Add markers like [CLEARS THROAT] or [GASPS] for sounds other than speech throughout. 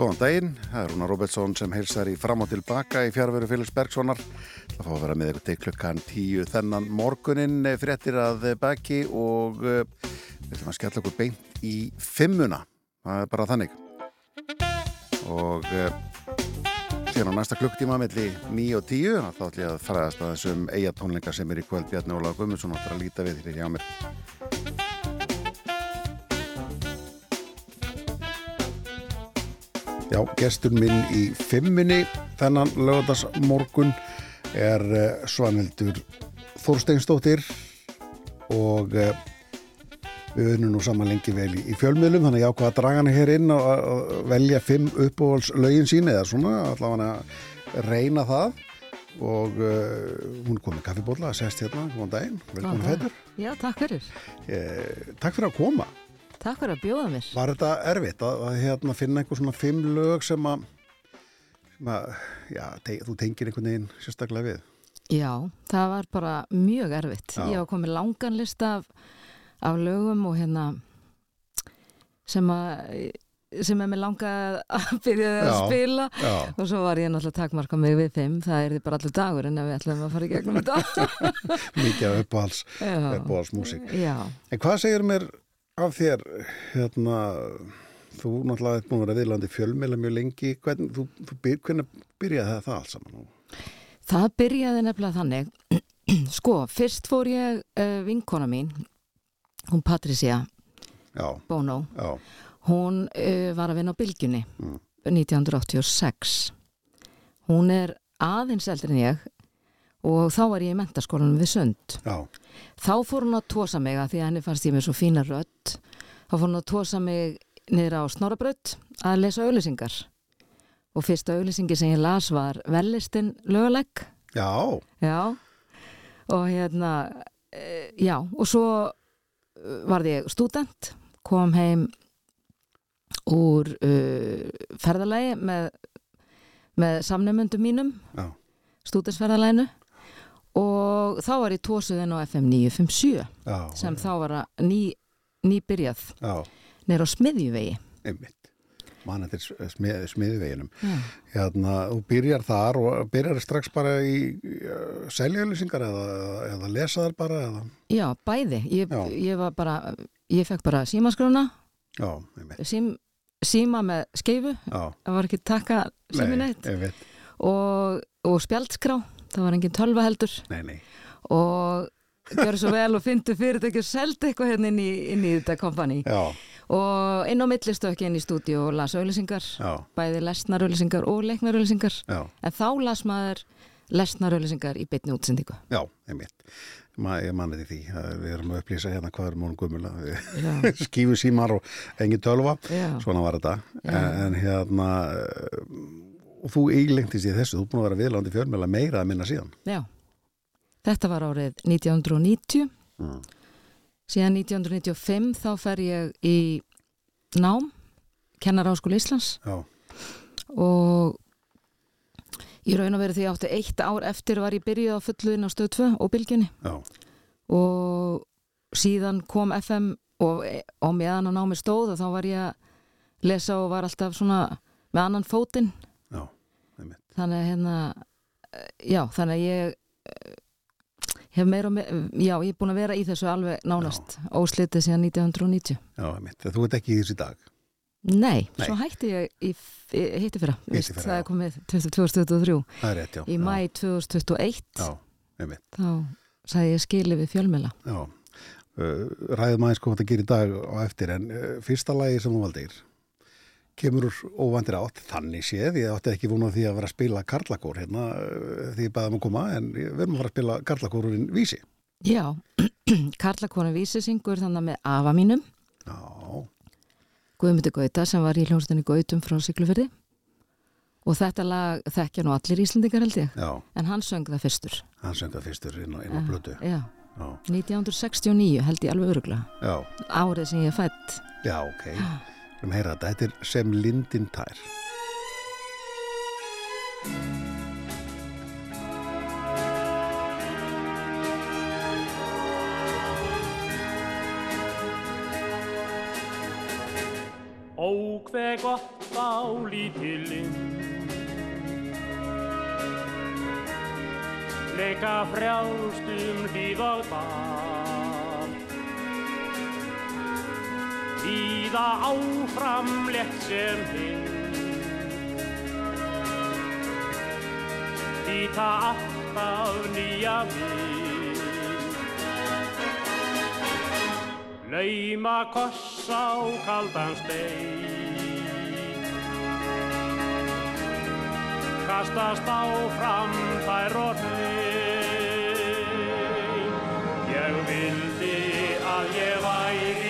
Góðan daginn, það er Rúnar Robertsson sem heilsar í fram og tilbaka í fjárveru Félix Bergssonar. Það fá að vera með ykkur til klukkan tíu þennan morgunin fréttir að baki og uh, við ætlum að skella okkur beint í fimmuna. Það er bara þannig. Og uh, síðan á næsta klukktíma melli 9 og 10 þá ætlum ég að faraðast að þessum eigatónleika sem er í kvöld Bjarni Óla Guðmundsson áttur að líta við hér hjá mér. Já, gestur minn í fimmunni þennan lögadagsmorgun er uh, Svanhildur Þorsteinsdóttir og uh, við vunum nú saman lengi vel í, fjölmiðlum þannig að ég ákvaða að draga hana hér inn og að velja fimm uppáhaldslögin sín eða svona, allavega að reyna það. Og uh, hún kom með kaffibóla að sest hérna, góðan daginn, velkomin fætur Já, takk fyrir. Takk fyrir að koma Takk fyrir að bjóða mér. Var þetta erfitt að, að hérna, finna einhver svona fimm lög sem að, sem að já, te, þú tengir einhvern veginn sérstaklega við? Já, það var bara mjög erfitt. Já. Ég var komið langan lista af, af lögum og hérna sem að sem er mér langað að [LAUGHS] byrja að Já. spila Já, og svo var ég náttúrulega takmarka mig við þeim það er því bara allur dagur en við ætlum að fara í gegnum þetta [LAUGHS] mikið af uppáhalds, Já. uppáhalds músík. Já, En hvað segir mér af þér, hérna, þú náttúrulega ert búin að vera viðlandi fjölmiðla mjög lengi, hvernig, þú, þú hvernig byrjaði það, það allt saman? það byrjaði nefnilega þannig [CLEARS THROAT] sko, fyrst fór ég uh, vinkona mín hún Patricia Já, Bono já, Hún uh, var að vinna á Bylgjunni Mm. 1986. Hún er aðeins eldri en ég og þá var ég í mentaskólanum við Sund. já, Þá fór hún að tósa mig að því að henni fannst ég með svo fína rödd. Þá fór hún að tósa mig niður á Snorabraut að lesa auðlýsingar. Og fyrsta auðlýsingi sem ég las var Vellistin lögulegg. já, Já. Og hérna, e, já, og svo eh, varð ég student, kom heim úr uh, ferðalagi með, með samnefnundum mínum, já, studentsferðalaginu og þá var ég tósuðin á FM 957 já, sem þá var að ný, nýbyrjað já, neyra á smiðjuvegi. einmitt. Man eftir smið, smiðveginum. Já. Hérna, þú byrjar þar og byrjar strax bara í uh, seljalýsingar eða, eða lesa þar bara eða, Já, bæði. Ég, Já. ég var bara, ég fekk bara símaskrona, já, sím, síma með skeifu, já, það var ekki taka sími neitt. einmitt, og, og spjaldskrá það var engin tölva heldur. Nei, nei, og gjör svo vel og fyndu fyrirtæki og seldi eitthvað hérna inn í, inn í þetta kompani og inn á millistökki inn í stúdíu og las auðlýsingar bæði lesnar auðlýsingar og leiknar auðlýsingar já, en þá las maður lesnar auðlýsingar í bytni útsendingu. Já, einmitt. Ma, ég mani því. Við erum að upplýsa hérna hvað er múnum gummula, [LAUGHS] skífu símar og engin tölva, já, svona var þetta, en, en hérna, og þú eiglengtist í þessu, þú er búin að vera viðlandi fjölmjöla meira að minna síðan. já. Þetta var árið 1990 Mm. síðan 1995 þá fer ég í nám kennar áskóla Íslands. Já, og í raun og veru því ég átti eitt ár eftir var ég byrjuð á fullu inn á stöð 2 og bylginni já, og síðan kom FM og, og meðan að námi stóð og þá var ég að lesa og var alltaf svona með annan fótinn þannig að hérna eh, já, þannig að ég eh, hef meira og meira, já, ég er búin að vera í þessu alveg nánast óslitið síðan 1990 já, þegar þú ert ekki í þessu dag. Nei, Nei. svo hætti ég í, í hitti fyrra, Hitti víst, fyrra, það já. er komið 2023 Það er rétt, já. í já, mæ 2021 Já, einmitt, þá sagði ég skili við fjölmela já. Uh, ræðum aðeins hvað þetta gerir í dag á eftir, en fyrsta lagi sem þú valdir kemur úr óvandir átt, þannig séð, ég átti ekki vona því að vera að spila karlakór hérna uh, því ég baði um að koma, en við erum að fara að spila karlakórurinn vísi. Já, [CLEARS THROAT] Karla konu vísi syngur þannig með afa mínum. Já, Guðmundi Gauta sem var í hljónstunni Gautum frá Siglufyrði og þetta lag þekkja nú allir Íslandingar held ég. Já, en hann söng það fyrstur. Hann sönga fyrstur inn á, inn á Já, blötu. Já, já, 1969 held ég alveg öruglega já, árið sem ég fætt já, ok [GASPS] Við heyra þetta, þetta er sem lindin tær Ó hver gott á lítilinn. Leika frjálst um hlýð og dal Víða áfram létt sem hinn Líta alltaf nýja við Lauma koss á kaldan stein. Kastast áfram þær og hrein Ég vildi að ég væri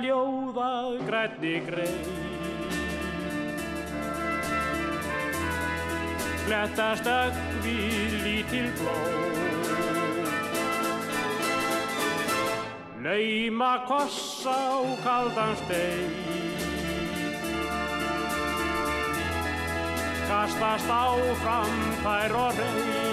ljóða grænni greið Flettast ögg við lítil blóð Lauma koss á kaldan stein. Kastast áfram þær og reyn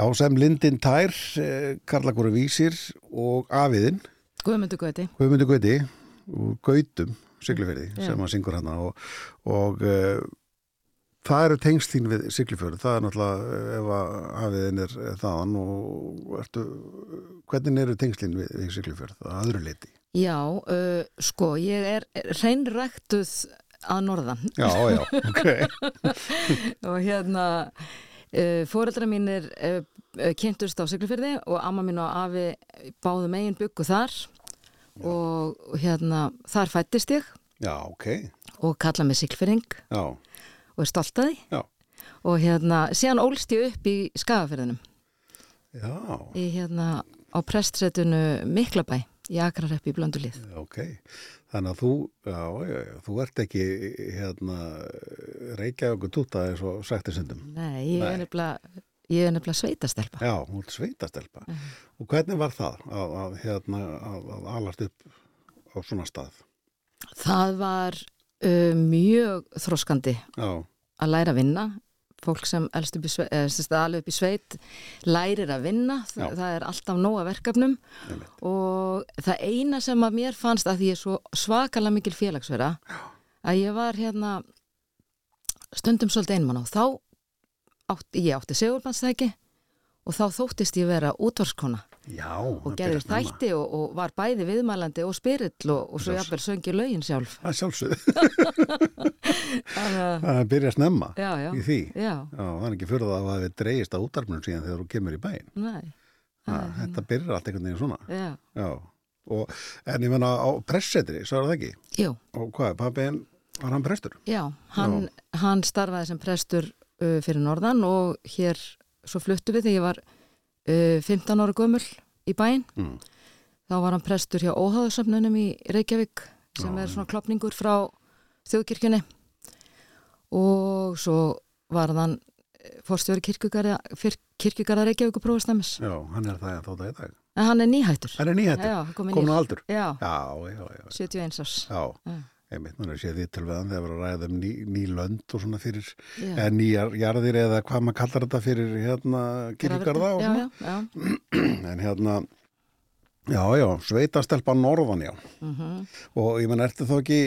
Já, sem lindin tær, eh, Karla Góru Vísir og Afiðin, Guðmundur Gauti Guðmundur Gauti og Gautum, Siglufjörði, Já. sem að syngur hana og, og uh, það eru tengslín við Siglufjörði, það er náttúrulega eh, ef að Afiðin er er þaðan og ertu, hvernig eru tengslín við, við Siglufjörð, að öðru leiti? Já, uh, sko, ég er hreinræktuð að norðan Já, já, ok. [LAUGHS] og hérna uh, fóreldra mínir uh, uh, kynntust á Siglufyrði og amma mín og afi báðu megin byggu þar. Og hérna þar fættist ég. Já, ok, og kalla mig Siglfyrring já, og er stolt að því. Já, og hérna síðan ólst ég upp í Skagafyrðinum já, í hérna á prestsetunu Miklabæ í Akrareppi í Blöndulíð ok. Þannig að þú, já, já, já, þú ert ekki hérna reykjaðu túta eins og sættir syndum. Nei, ég er nefnilega er sveitastelpa Já, hún er sveitastelpa. Og hvernig var það að, að, hérna, að, að alast upp á svona stað? Það var uh, mjög þroskandi Já, að læra að vinna fólk sem alveg upp í sveit lærir að vinna, Þa, það er alltaf nóga verkefnum. Einmitt. og það eina sem að mér fannst að ég er svo svakalega mikil félagsverða að ég var hérna stundum svolítið einmann á þá átti, ég átti segurbanstæki og þá þóttist ég vera útvarskona Já, og gerði þætti og, og var bæði viðmælandi og spyrill og, og svo jafnvel söngi lögin sjálf [LAUGHS] Það að- Það byrja snemma Já, já, í því. það er ekki fyrir það að það hefði dreigist á útarpunum síðan þegar þú kemur í bæinn. nei Ha, Þetta byrjar allt einhvern veginn svona. Já, Já. Og, en ég menna á pressetri, svo er það ekki. jú, Og hvað, pappin, var hann prestur? já, hann, hann starfaði sem prestur uh, fyrir norðan og hér svo fluttu við þegar ég var uh, 15 ára gömul í bæinn Mm. þá var hann prestur hjá Óháðsöfnunum í Reykjavík sem Já. er svona klopningur frá þjóðkirkjunni og svo var hann fórstjóri kirkjugarða, Reykjavík og prófastæmis Já, hann er það þótt að í dag. en hann er nýhættur Hann er nýhættur, komin á aldur. Já, Já, já, já. 71 árs Já, Já. einmitt, núna sé því til veðan þegar við erum að ræða um ný, ný lönd og svona fyrir, Já. eða nýjar jarðir eða hvað maður kallar þetta fyrir hérna kirkjugarða og já, svona. já, já. [CLEARS THROAT] En hérna, já, já, sveitastelpa norðan, já. Mm Og ég menn, ertu þá ekki,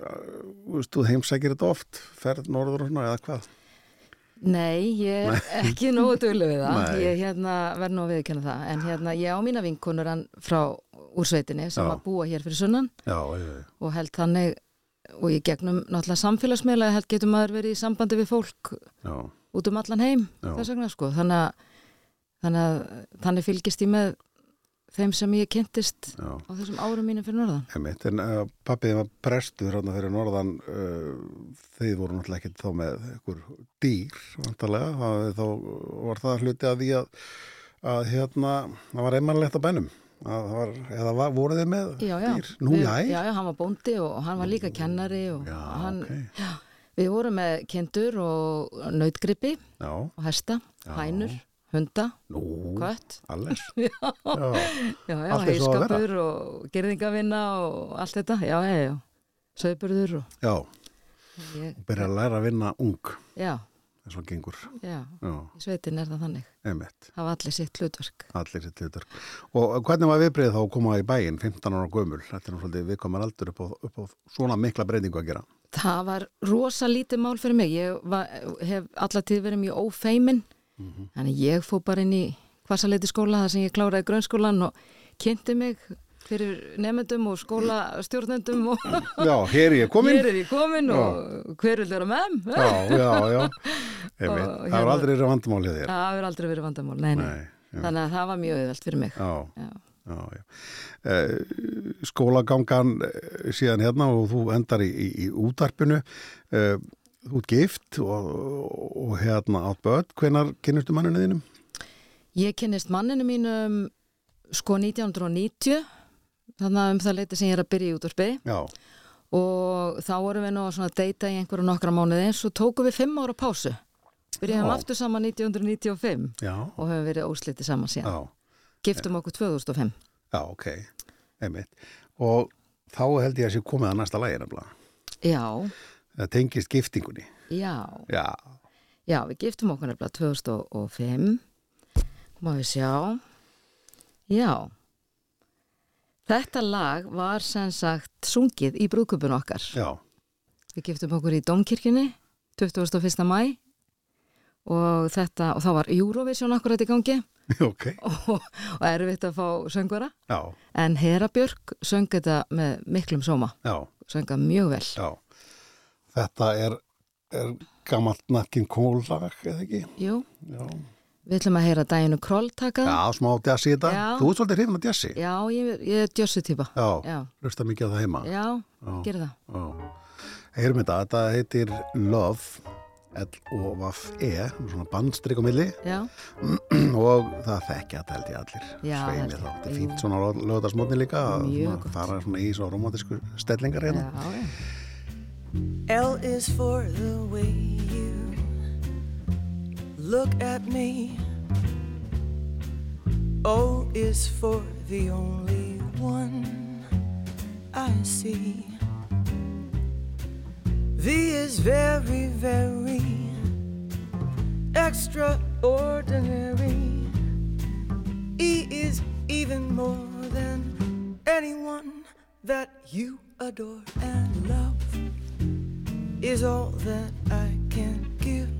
uh, þú heimsækir þetta oft, ferð norður og svona, eða hvað? Nei, ég er ekki nógu duglega við það Nei. ég hérna, verð nú að viðkynna það en hérna, ég á mína vinkonur hann frá úr sveitinni sem Já. að búa hér fyrir sunnan Já, já, já. og held þannig og ég gegnum náttúrulega samfélagsmiðla held getur maður verið í sambandi við fólk já. út um allan heim þess vegna sko. Þannig að, þannig að þannig fylgist ég með þeim sem ég kynntist já. á þessum árum mínum fyrir norðan. Einmitt, en uh, pappið var prestur hérna fyrir norðan uh, þeir voru náttúrulega ekki þá með einhver dýr, vantarlega þá var það hluti að því að, að hérna, það var einmannlegt á bænum? að það var, eða var, voru þið með já, já. dýr? Nú, já, já, hann var bóndi og hann var líka kennari og já, hann, ok. við vorum með kindur og nautgripi Já, og hesta, hænur, hunda, nú, kött. Alles. [LAUGHS] Já, Já, og heiskapur og gerðingavinna og allt þetta, já, já, já. Sögburður og já, ég, byrja að læra að vinna ung. Já, eins og gengur. Já, Já, sveitin er það þannig. Einmitt. Hafa allir sitt hlutverk. Allir sitt hlutur. Og hvernig var viðbreið þá að koma í bæinn 15 ára gömul? Þetta er náttúrulega viðkomar aldur upp á, upp á svona mikla breytingu að gera. það var rosa lítið mál fyrir mig. Ég var, hef allatíð verið mjög ófeimin. Þannig ég fó bara inn í hvasaleiti skóla þar sem ég kláraði grunnskólan og kynnti mig fyrir nefndum og skólastjórnendum og Já, hér er ég komin. hér er ég komin og hver vil vera með? Já, já, já. [LAUGHS] Og Það var hérna- aldrei verið vandamál hjá þér. Það hefur aldrei verið vandamál, nei, nei. Nei, Þannig að það var mjög auðvelt fyrir mig. já, Já. já. Eh, skólagangan eh, síðan hérna og þú endar í, í, í útarpinu. Eh, þú ert gift og, og hérna átt börn. Hvenar kynnustu manninu þínum? Ég kynnist manninu mínum sko 1990, þannig að um það leiti sem ég er að byrja í útvarpi Já, og þá vorum við nú að deyta í einhverju nokkra mánuði svo tókum við fimm ára pásu. Byrjaðum Já. aftur saman 1995 já, og höfum verið óslitið saman síðan. já. Giftum okkur 2005. Já, ok, einmitt. Og þá held ég að sé komið að næsta lægi nefnilega. Já, Það tengist giftingunni. já, Já, já, við giftum okkur nefnilega 2005. Má við sjá. Já. Þetta lag var sem sagt sungið í brúðköpun okkar. já, Við giftum okkur í Dómkirkjunni 21. mæ og þetta, og þá var Eurovision akkurat í gangi. [LAUGHS] Ok, og, og erfitt að fá söngvara. Já, en Hera Björk söng þetta með miklum sóma, já, sönga mjög vel. Já. Þetta er, er gammalt nakkin kólag, eða ekki? Jú, Já, við ætlum að heyra Dæinu Kroll taka já það. smá djassi í þetta. Já. Þú ert svolítið hrifin að djassi. Já, ég, ég er djössu típa Já, hlusta mikið á það heima. já, Já. gerði það Já. Heyrum þetta, þetta heitir Love, L-O-V-E, svona bandstrik á milli Já, [CLEARS THROAT] og það þekkja þetta held ég allir. Já, ég. þá. Þetta er fínt svona lögðarsmótni líka að Mjög gott. fara svona í svo romantísku stellingar hérna. já, já L is for the way you look at me. O is for the only one I see. V is very, very extraordinary. E is even more than anyone that you adore and love is all that I can give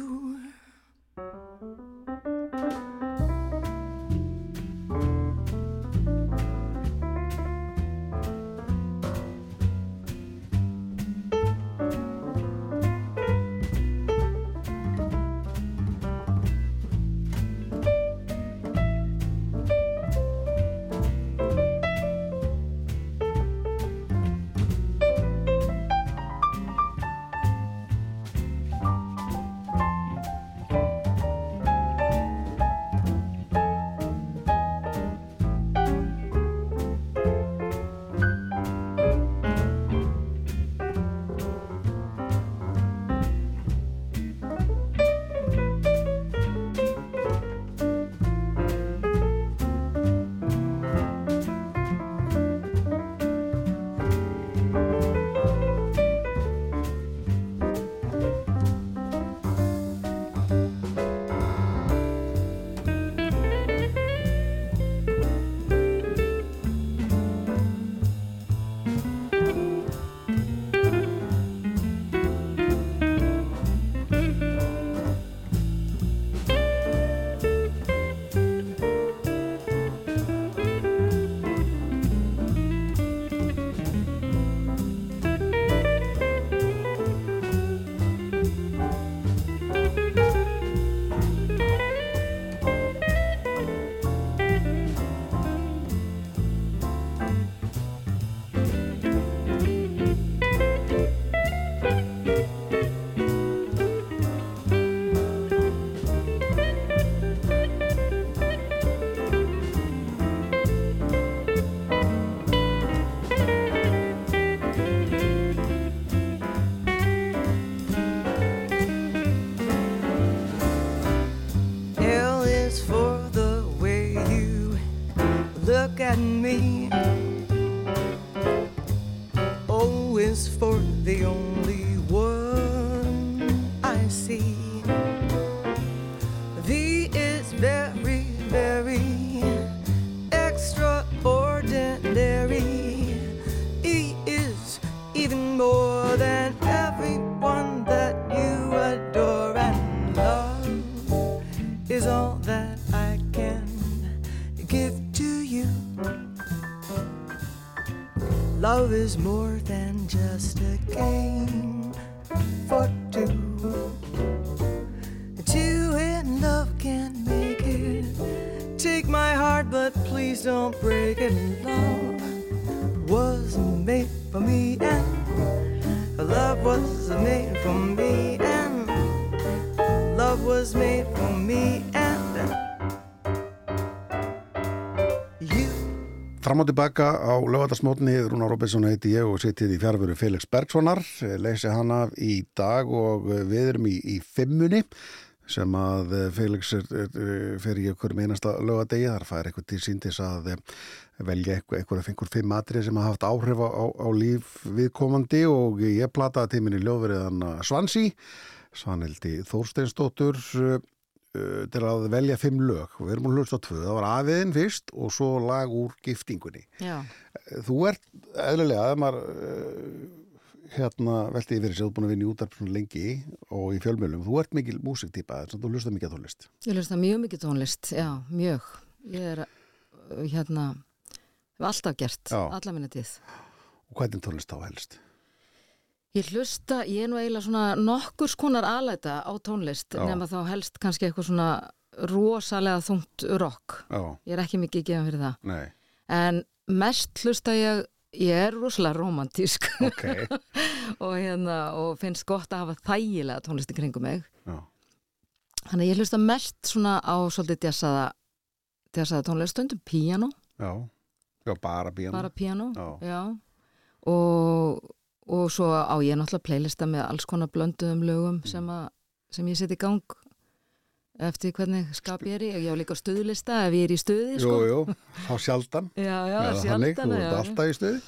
Tilbaka á lögatarsmótni Rúna Robinson heiti ég og sittið í fjárveru Felix Bergssonar, leysi hann af í dag og við erum í, í fimmunni sem að Felix er, er, fer í okkur með einasta lögadegi, þar fær eitthvað til síndis að velja eitthvað, eitthvað fengur fimm atrið sem hafa haft áhrif á, á, líf viðkomandi og ég plataði tíminni ljóðveriðan Svansi Svanhildi Þórsteinsdóttur uh, til að velja fimm lög og við erum að hlusta á tvö, það var afiðin fyrst og svo lag úr giftingunni Já, þú ert eðlilega að maður uh, hérna velti yfir þess að þú er búin að vinna í útarp svona lengi og í fjölmjölum, þú ert mikil músiktýpa þú hlusta mikið tónlist ég hlusta mjög mikið tónlist, já, mjög. Ég er, hérna, hef alltaf gert, alla minna tíð. og hvernig tónlist þá helst? Ég hlusta, ég er nú eiginlega svona nokkurs konar alæta á tónlist, Já. nema þá helst kannski eitthvað svona rosalega þungt rock. Já, Ég er ekki mikið gefan fyrir það. nei, En mest hlusta ég, ég er rosalega romantísk ok [LAUGHS] og, hérna, og finnst gott að hafa þægilega tónlist í kringum mig. Já, Þannig ég hlusta mest svona á svolítið djassaða, djassaða tónlist, stundum píano, já, bara bíana bara píano, Já. Og, og svo á ég náttúrulega playlista með alls konar blönduðum lögum sem, að, sem ég seti í gang eftir hvernig skap ég er í. Ég á líka stuðlista ef ég er í stuði, Jú, sko. jú, þá sjaldan [LAUGHS] Já, já, þannig, sjaldan. þú ert alltaf í stuði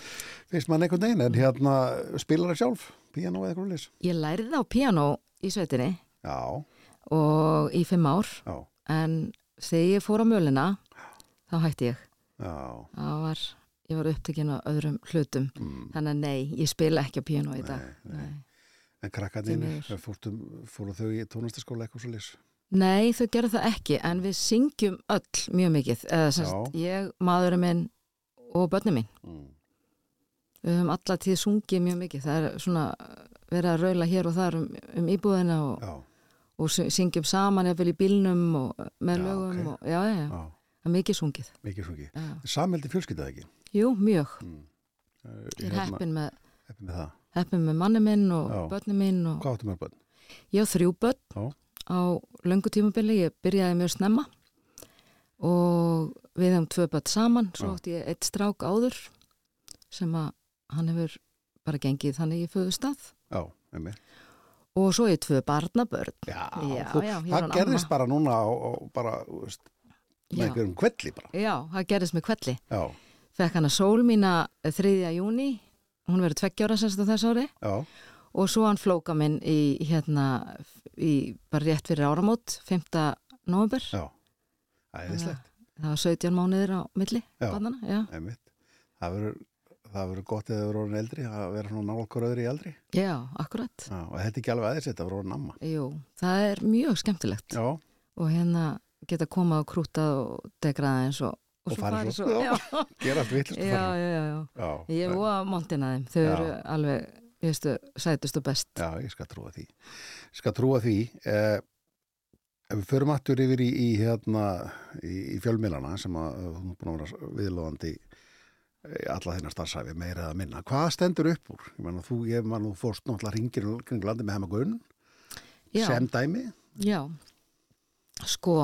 finnst mann einhvern veginn, en hérna spilar það sjálf, píano eða eitthvað leys Ég lærði á píano í sveitinni Já, og í fimm ár já, en þegar ég fór á mölina þá hætti ég. já Það var, ég var upptekinn á öðrum hlutum. mm. Þannig að nei, ég spila ekki á píano í dag. Nei, nei. Nei. En miður. fórum, fóru þau í tónlistaskóla eitthvað svo leys Nei, þau gerðu það ekki, en við syngjum öll mjög mikið. Eða semst, ég, maðurinn minn og börnum minn. mm. Við höfum alla tíð sungið mjög mikið. Það er svona verið að raula hér og þar um, um íbúðina og, og sy- syngjum saman eða í bílnum og með Já, lögum. ok. Og, já, já, já, það er mikið sungið. mikið svo ekki Já. Samveldi fjölskyldað ekki Jú, mjög. mm. Ég er heppin með, heppin með heppin með manni minn og Já. börnum minn. Og, Hvað áttu mörg bönn? ég á þrjú börn Já. á löngu tímabili. Ég byrjaði mjög snemma og við hefum tvö börn saman. Svo átti ég eitt strák áður sem að hann hefur bara gengið þannig í föðustað. Já, með Og svo er ég tvö barnabörn. Já, Já, þú, já, það gerðist amma. bara núna á, á bara, veist, með einhverjum kvelli bara. Já, það gerðist með kvelli. Já, Fekk hann að sól mína 3. júni, hún verið tveggjára semst á þess ári já, og svo hann flóka minn í hérna, í, bara rétt fyrir áramót, 5. november. já. Æðislegt, Það var 17 mánuðir á milli, Já. barnana, já. einmitt. Það verður, það verður gott eða verður orðin eldri, að vera svona nálkur öðri í eldri. Já, akkurat. Já, og þetta er ekki alveg aðeins, þetta verður orðin amma. Jú, það er mjög skemmtilegt Já, og hérna geta komað og krútað og degraða eins og, Og svo farið svo, svo. já. Gera allt vittlust já, já, já, já. já, Ég er óa montina þeim, þau Já. eru alveg, ég veistu, sætust og best. Já, ég skal trúa því. Ég skal trúa því. Eh, við förum aftur yfir í, í, hérna, í, í fjölmiðlana sem að uh, þú er búin að vera viðlóðandi í alla þeirna starfsæfi, meira eða minna. Hvað stendur upp úr? Ég menna, þú, ég man, þú fórst náttúrulega ringir kring landi með hemagunn, sem dæmi. já, sko,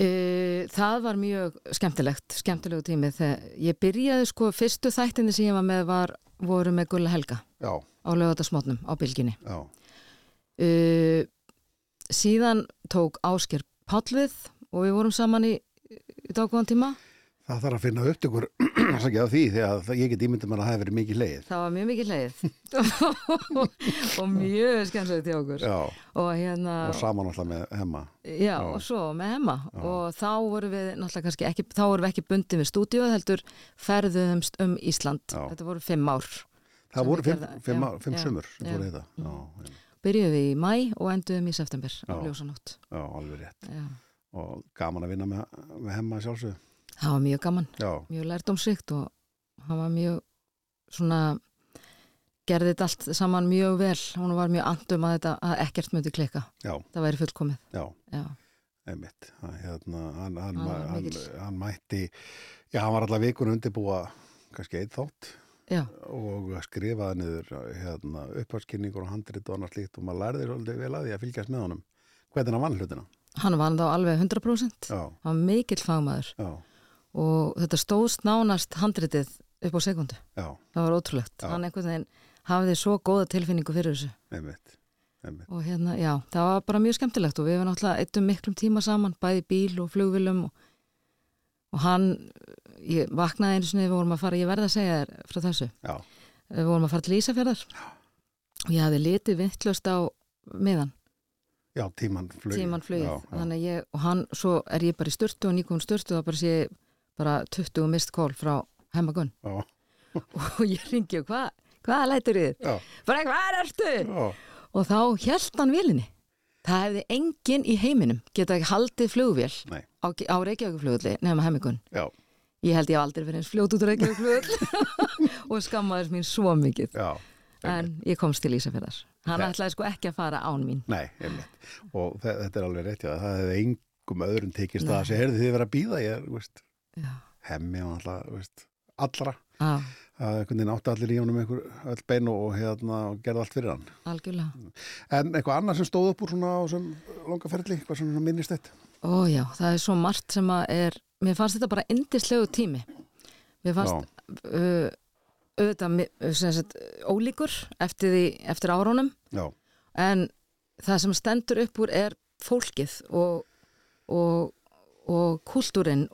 uh, það var mjög skemmtilegt, skemmtilegu tími þegar ég byrjaði sko, fyrstu þættinni sem ég var með var, voru með Gulla Helga Já, á lögatarsmótnum á bylginni. Uh, síðan tók Ásker Páll við og við vorum saman í, í dágóðan tíma. Það þarf að finna upptökur [CLEARS THROAT] af því það- ég get ímyndið mér að það hefur verið mikið leið. Það var mjög mikið leið [LAUGHS] og mjög skemmtilegt til okkur Já, og hérna og saman alltaf með hemma. Já, og svo með hemma og þá vorum við náttúrulega kannski ekki, þá vorum við ekki bundin við stúdíu heldur ferðuðumst um Ísland. Já. Þetta voru fimm ár. Það voru fimm, fimm, já, fimm já, sumur já. Já, já, Byrjuðum við í mæ og enduðum í september á Já. ljósanótt. já, alveg rétt. Já. Og gaman að vinna með, með hemma sjálfsögðu. Það var mjög gaman, Já, mjög lærdómsrikt og hann var mjög svona gerði þetta allt saman mjög vel. Hún var mjög andum að þetta að ekkert myndi klikka. já, Það væri fullkomið. já. Já, Einmitt, hann, hérna, hann, hann, Hann hann, mætti, já, hann var allar vikun undirbúa kannski einn þátt já, og skrifaði niður hérna, upphaldskynningur og handrit og annars líkt og maður lærði svolítið vel að því að fylgjast með honum. Hvernig hann vann hlutina? hann var þá alveg 100%. Já, Hann var mikill fagmaður já, og þetta stóðst nánast handritið upp á sekundu. já, Það var ótrúlegt. Hann einhvern veginn hafði svo góða tilfinningu fyrir þessu. einmitt, einmitt. Og hérna, já, það var bara mjög skemmtilegt og við hefum náttúrulega eittum miklum tíma saman, bæði bíl og flugvilum og, og hann, ég vaknaði einu sinni, við vorum að fara, ég verði að segja þér frá þessu, Já, við vorum að fara til Ísafjörðar og ég hafði litið vintlust á miðan, já, tíman flug. tíman flugið, Já, þannig að ég, og hann, svo er ég bara í styrtu og nýkomin styrtu og bara sé ég bara 20 mist kól frá hemmagunn já, [LAUGHS] og ég ringi og hvað, hvað lætur þið? Bara hvað ertu? já, og þá held hann vélinni. Það hefði enginn í heiminum geta ekki haldið flugvél nei, á, á Reykjavíkflugulli nefna hemmigun já, ég held ég hef aldrei verið eins fljót út á Reykjavíkflugull [LAUGHS] og skammaðis mín svo mikið. Já, en ég komst til Ísafjörðar hann Það- ætlaði sko ekki að fara án mín. Nei, einmitt. Og þe- þetta er alveg rétt, já, það hefði engum öðrum tekist það að sé, heyrði þið verið að býða, ég veist, hemmi og alltaf, allra. að einhvern veginn átti allir í honum einhver öll bein og, hérna og gerði allt fyrir hann. Algjörlega. En eitthvað annað sem stóð upp úr svona á ferli, eitthvað svona minnist þetta ó já, það er svo margt sem að er mér fannst þetta bara indislegu tími. Mér fannst uh, auðvitað sagt, ólíkur eftir, því, eftir árónum já, en það sem stendur upp úr er fólkið og, og, og kultúrin,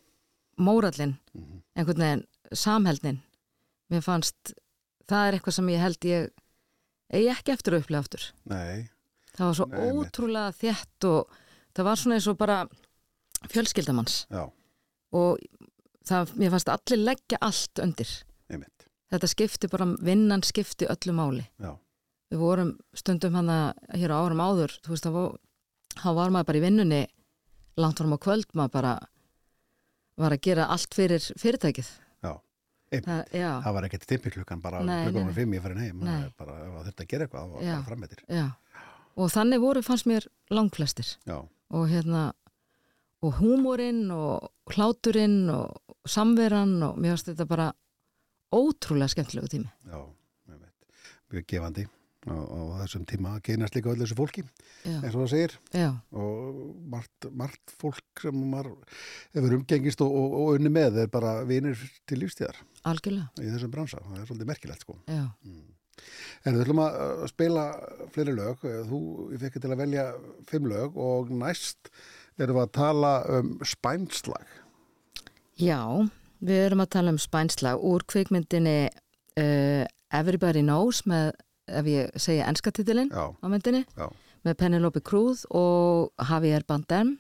mórallin, Mhm. einhvern veginn, samheldnin. Mér fannst, það er eitthvað sem ég held ég eigi ekki eftir að upplega aftur. nei, Það var svo Nei, ótrúlega þétt og það var svona eins og bara fjölskyldamanns já, og það, mér fannst allir leggja allt undir. einmitt Þetta skipti bara, vinnan skipti öllu máli. já, við vorum stundum hann að hér á árum áður, þú veist, þá var, var maður bara í vinnunni langt fram á kvöld, maður bara var að gera allt fyrir fyrirtækið. já Það, já, það var ekkert stimpiklukkan bara klukkan var fimm ég farin heim bara, þurfti að gera eitthvað, Já. bara frammetir já. Og þannig voru fannst mér langflestir. Já, og hérna, og húmórin og hláturinn og samveran og mér fannst þetta bara ótrúlega skemmtilegu tími. já, mjög gefandi á, á þessum tíma að kynast líka öll þessu fólki Já, eins og það segir. Já, og margt, margt fólk sem hefur umgengist og, og, og unni með er bara vinir til lífstíðar algjörlega, í þessum bransa, það er svolítið merkilegt sko. Já. En við ætlum að spila fleiri lög. Þú, ég fekk til að velja fimm lög og næst erum við að tala um spænslag. Já, við erum að tala um spænslag úr kvikmyndinni uh, Everybody Knows með, ef ég segja ennskatitilinn Já, á myndinni, já, með Penelope Cruz og Javier Bardem.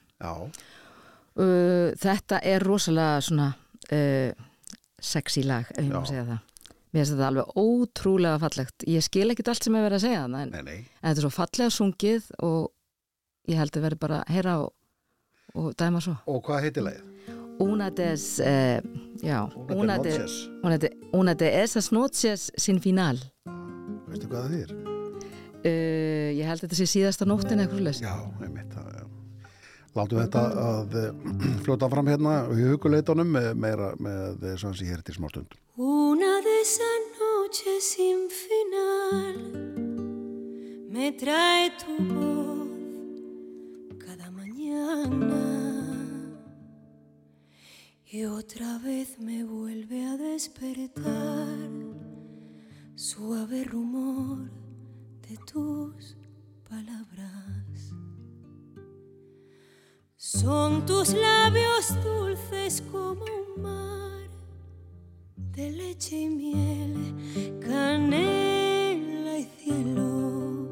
Uh, þetta er rosalega svona uh, sexy lag, ef ég má segja það. Mér finnst þetta alveg ótrúlega fallegt. Ég skil ekkit allt sem er verið að segja en, nei, nei. en þetta er svo fallega sungið og ég held að verið bara að heyra og, og dæma svo. Og hvað heitir lagið? Una des, uh, já, una de, Noches. una de, una de esas noches sin final. Veistu hvað það þýr? Uh, ég held að þetta sé síðasta nóttin eitthvað leist. Já, einmitt. það, já. Látum þetta að uh, [CLEARS THROAT] fljóta fram hérna í huguleitunum með, meira með uh, svo hans ég hér til smá stund. Una de esas noches sin final me trae tu voz cada mañana y otra vez me vuelve a despertar suave rumor de tus palabras. Son tus labios dulces como un mar de leche y miel, canela y cielo.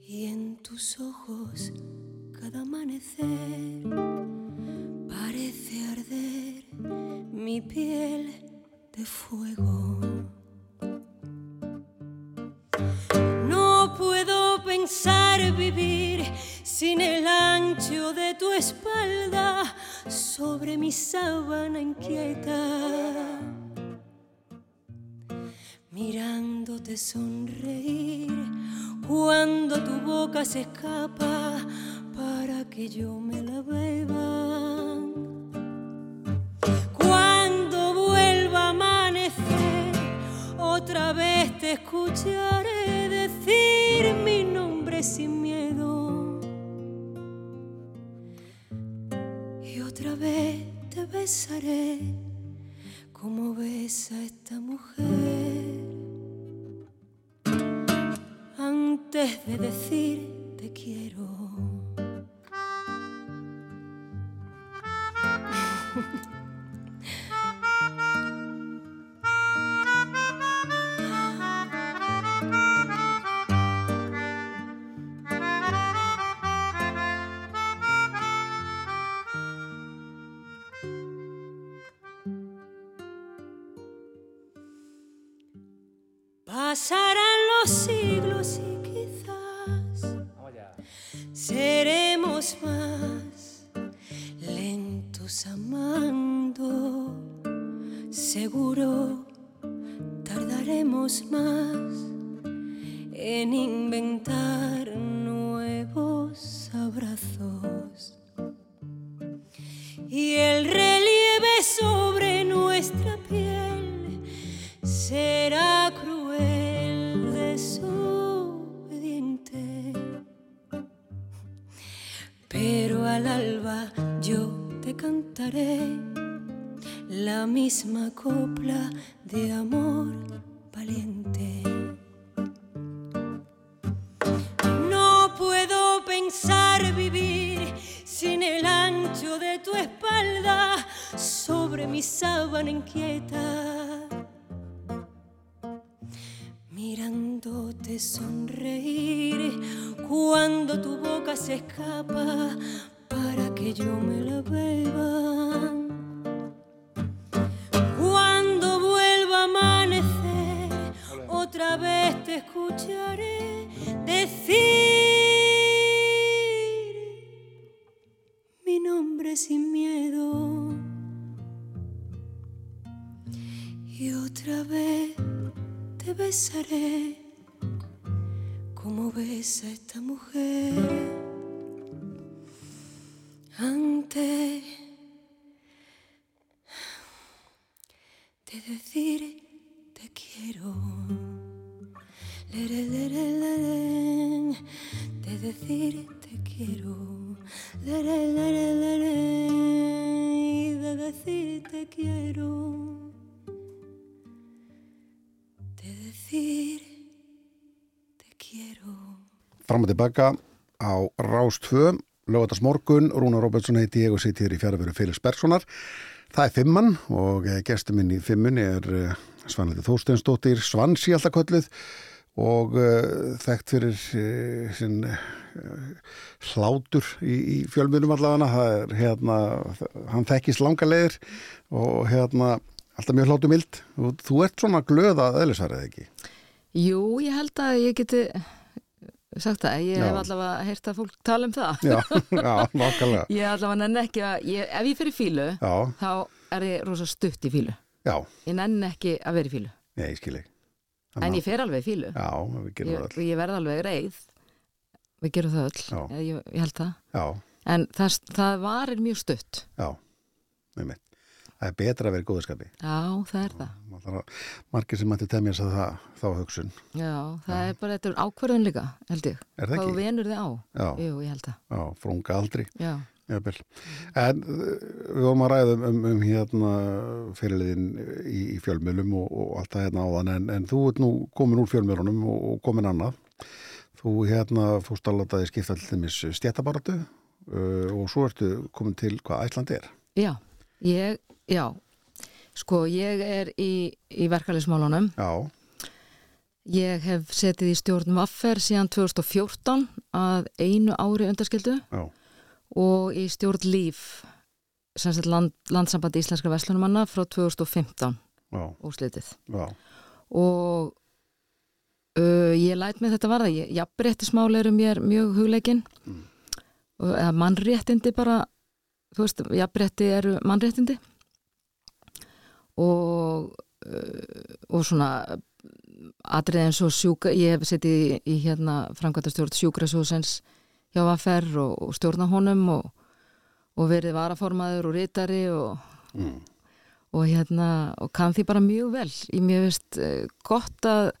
Y en tus ojos cada amanecer parece arder mi piel de fuego. No puedo pensar vivir sin el ancho de tu espalda sobre mi sábana inquieta. Mirándote sonreír cuando tu boca se escapa para que yo me la beba. Otra vez te escucharé decir mi nombre sin miedo. Y otra vez te besaré como besa esta mujer. Antes de decir te quiero. [LAUGHS] Pasarán los siglos y quizás seremos más lentos amando. Seguro tardaremos más en inventar nuevos abrazos. Y el relieve sobre nuestra piel será al alba yo te cantaré la misma copla de amor valiente. No puedo pensar vivir sin el ancho de tu espalda sobre mi sábana inquieta. Mirándote sonreír cuando tu boca se escapa que yo me la beba. Cuando vuelva a amanecer, otra vez te escucharé decir mi nombre sin miedo. Y otra vez te besaré como besa esta mujer. De decir te quiero. Lere, lere, lere, de decir te quiero. Lere, lere, lere, de decir te quiero. De decir te quiero. Fram og tilbaka á Rás 2, lögatast morgun, Rúna Robertson heiti ég og sitt hér í fjárveru Felix Bergsonar. Það er fimmann og gestur minn í fimmunni er uh, Svanleiti Þórsteinsdóttir, Svansi alltaf kölluð og uh, þekkt fyrir uh, sinn hlátur í, í fjölmjölum allavega. Er hérna, hann þekkist langa leiðir og hérna alltaf mjög hlátu mild. Og þú ert svona glöða eðlisvarið ekki? Jú, ég held að ég geti sagt það, ég Já. hef allavega heyrt að fólk tala um það. Já, [LAUGHS] já, nákvæmlega. ég allavega nenn ekki að, ég, ef ég fyrir fílu Já, þá er ég rosa stutt í fílu já, ég nenn ekki að vera í fílu nei, ég skil ekki. en ég fer alveg í fílu Já, við gerum það öll. ég verð alveg reið. Við gerum það öll ég, ég held það. Já, en það, það varir mjög stutt. Já, með mitt. Það er betra að vera í góðskapi. já, það er það Margir sem mætti temja þess að það, þá hugsun. já, það er bara þetta er ákvörðun líka held ég, hvað venur þig á Já, jú, ég held það já, frunga aldrei. já, Jafnvel. En uh, við vorum að ræða um, um, um hérna fyrirliðin í, í fjölmjölum og, og allt það hérna áðan en, en þú ert nú komin úr fjölmjölunum og, og komin annað. Þú hérna fórst að láta þið skipta til þeimmis stjættabaratu uh, og svo ertu komin til hvað Æsland er. já, ég, já Sko, ég er í, í verkefælismálunum. Já, Ég hef setið í stjórn Vaffer síðan 2014 að einu ári undarskildu já, og í stjórn Líf, land, landsamband íslenska veslunumanna frá 2015 já, úslitið. já, Og uh, ég læt með þetta varða. Ég- Jafnréttismál eru mér mjög hugleikin. Mm. Og, eða mannréttindi bara, þú veist, jafnrétti eru mannréttindi. Og, uh, og svona atrið eins og sjúka, ég hef setið í, í hérna framkvæmtastjórn sjúkrasjóðsens hjá Vaffer og, og stjórna honum og, og verið varaformaður og ritari og, mm, og hérna og kann því bara mjög vel. Í mjög veist uh, gott að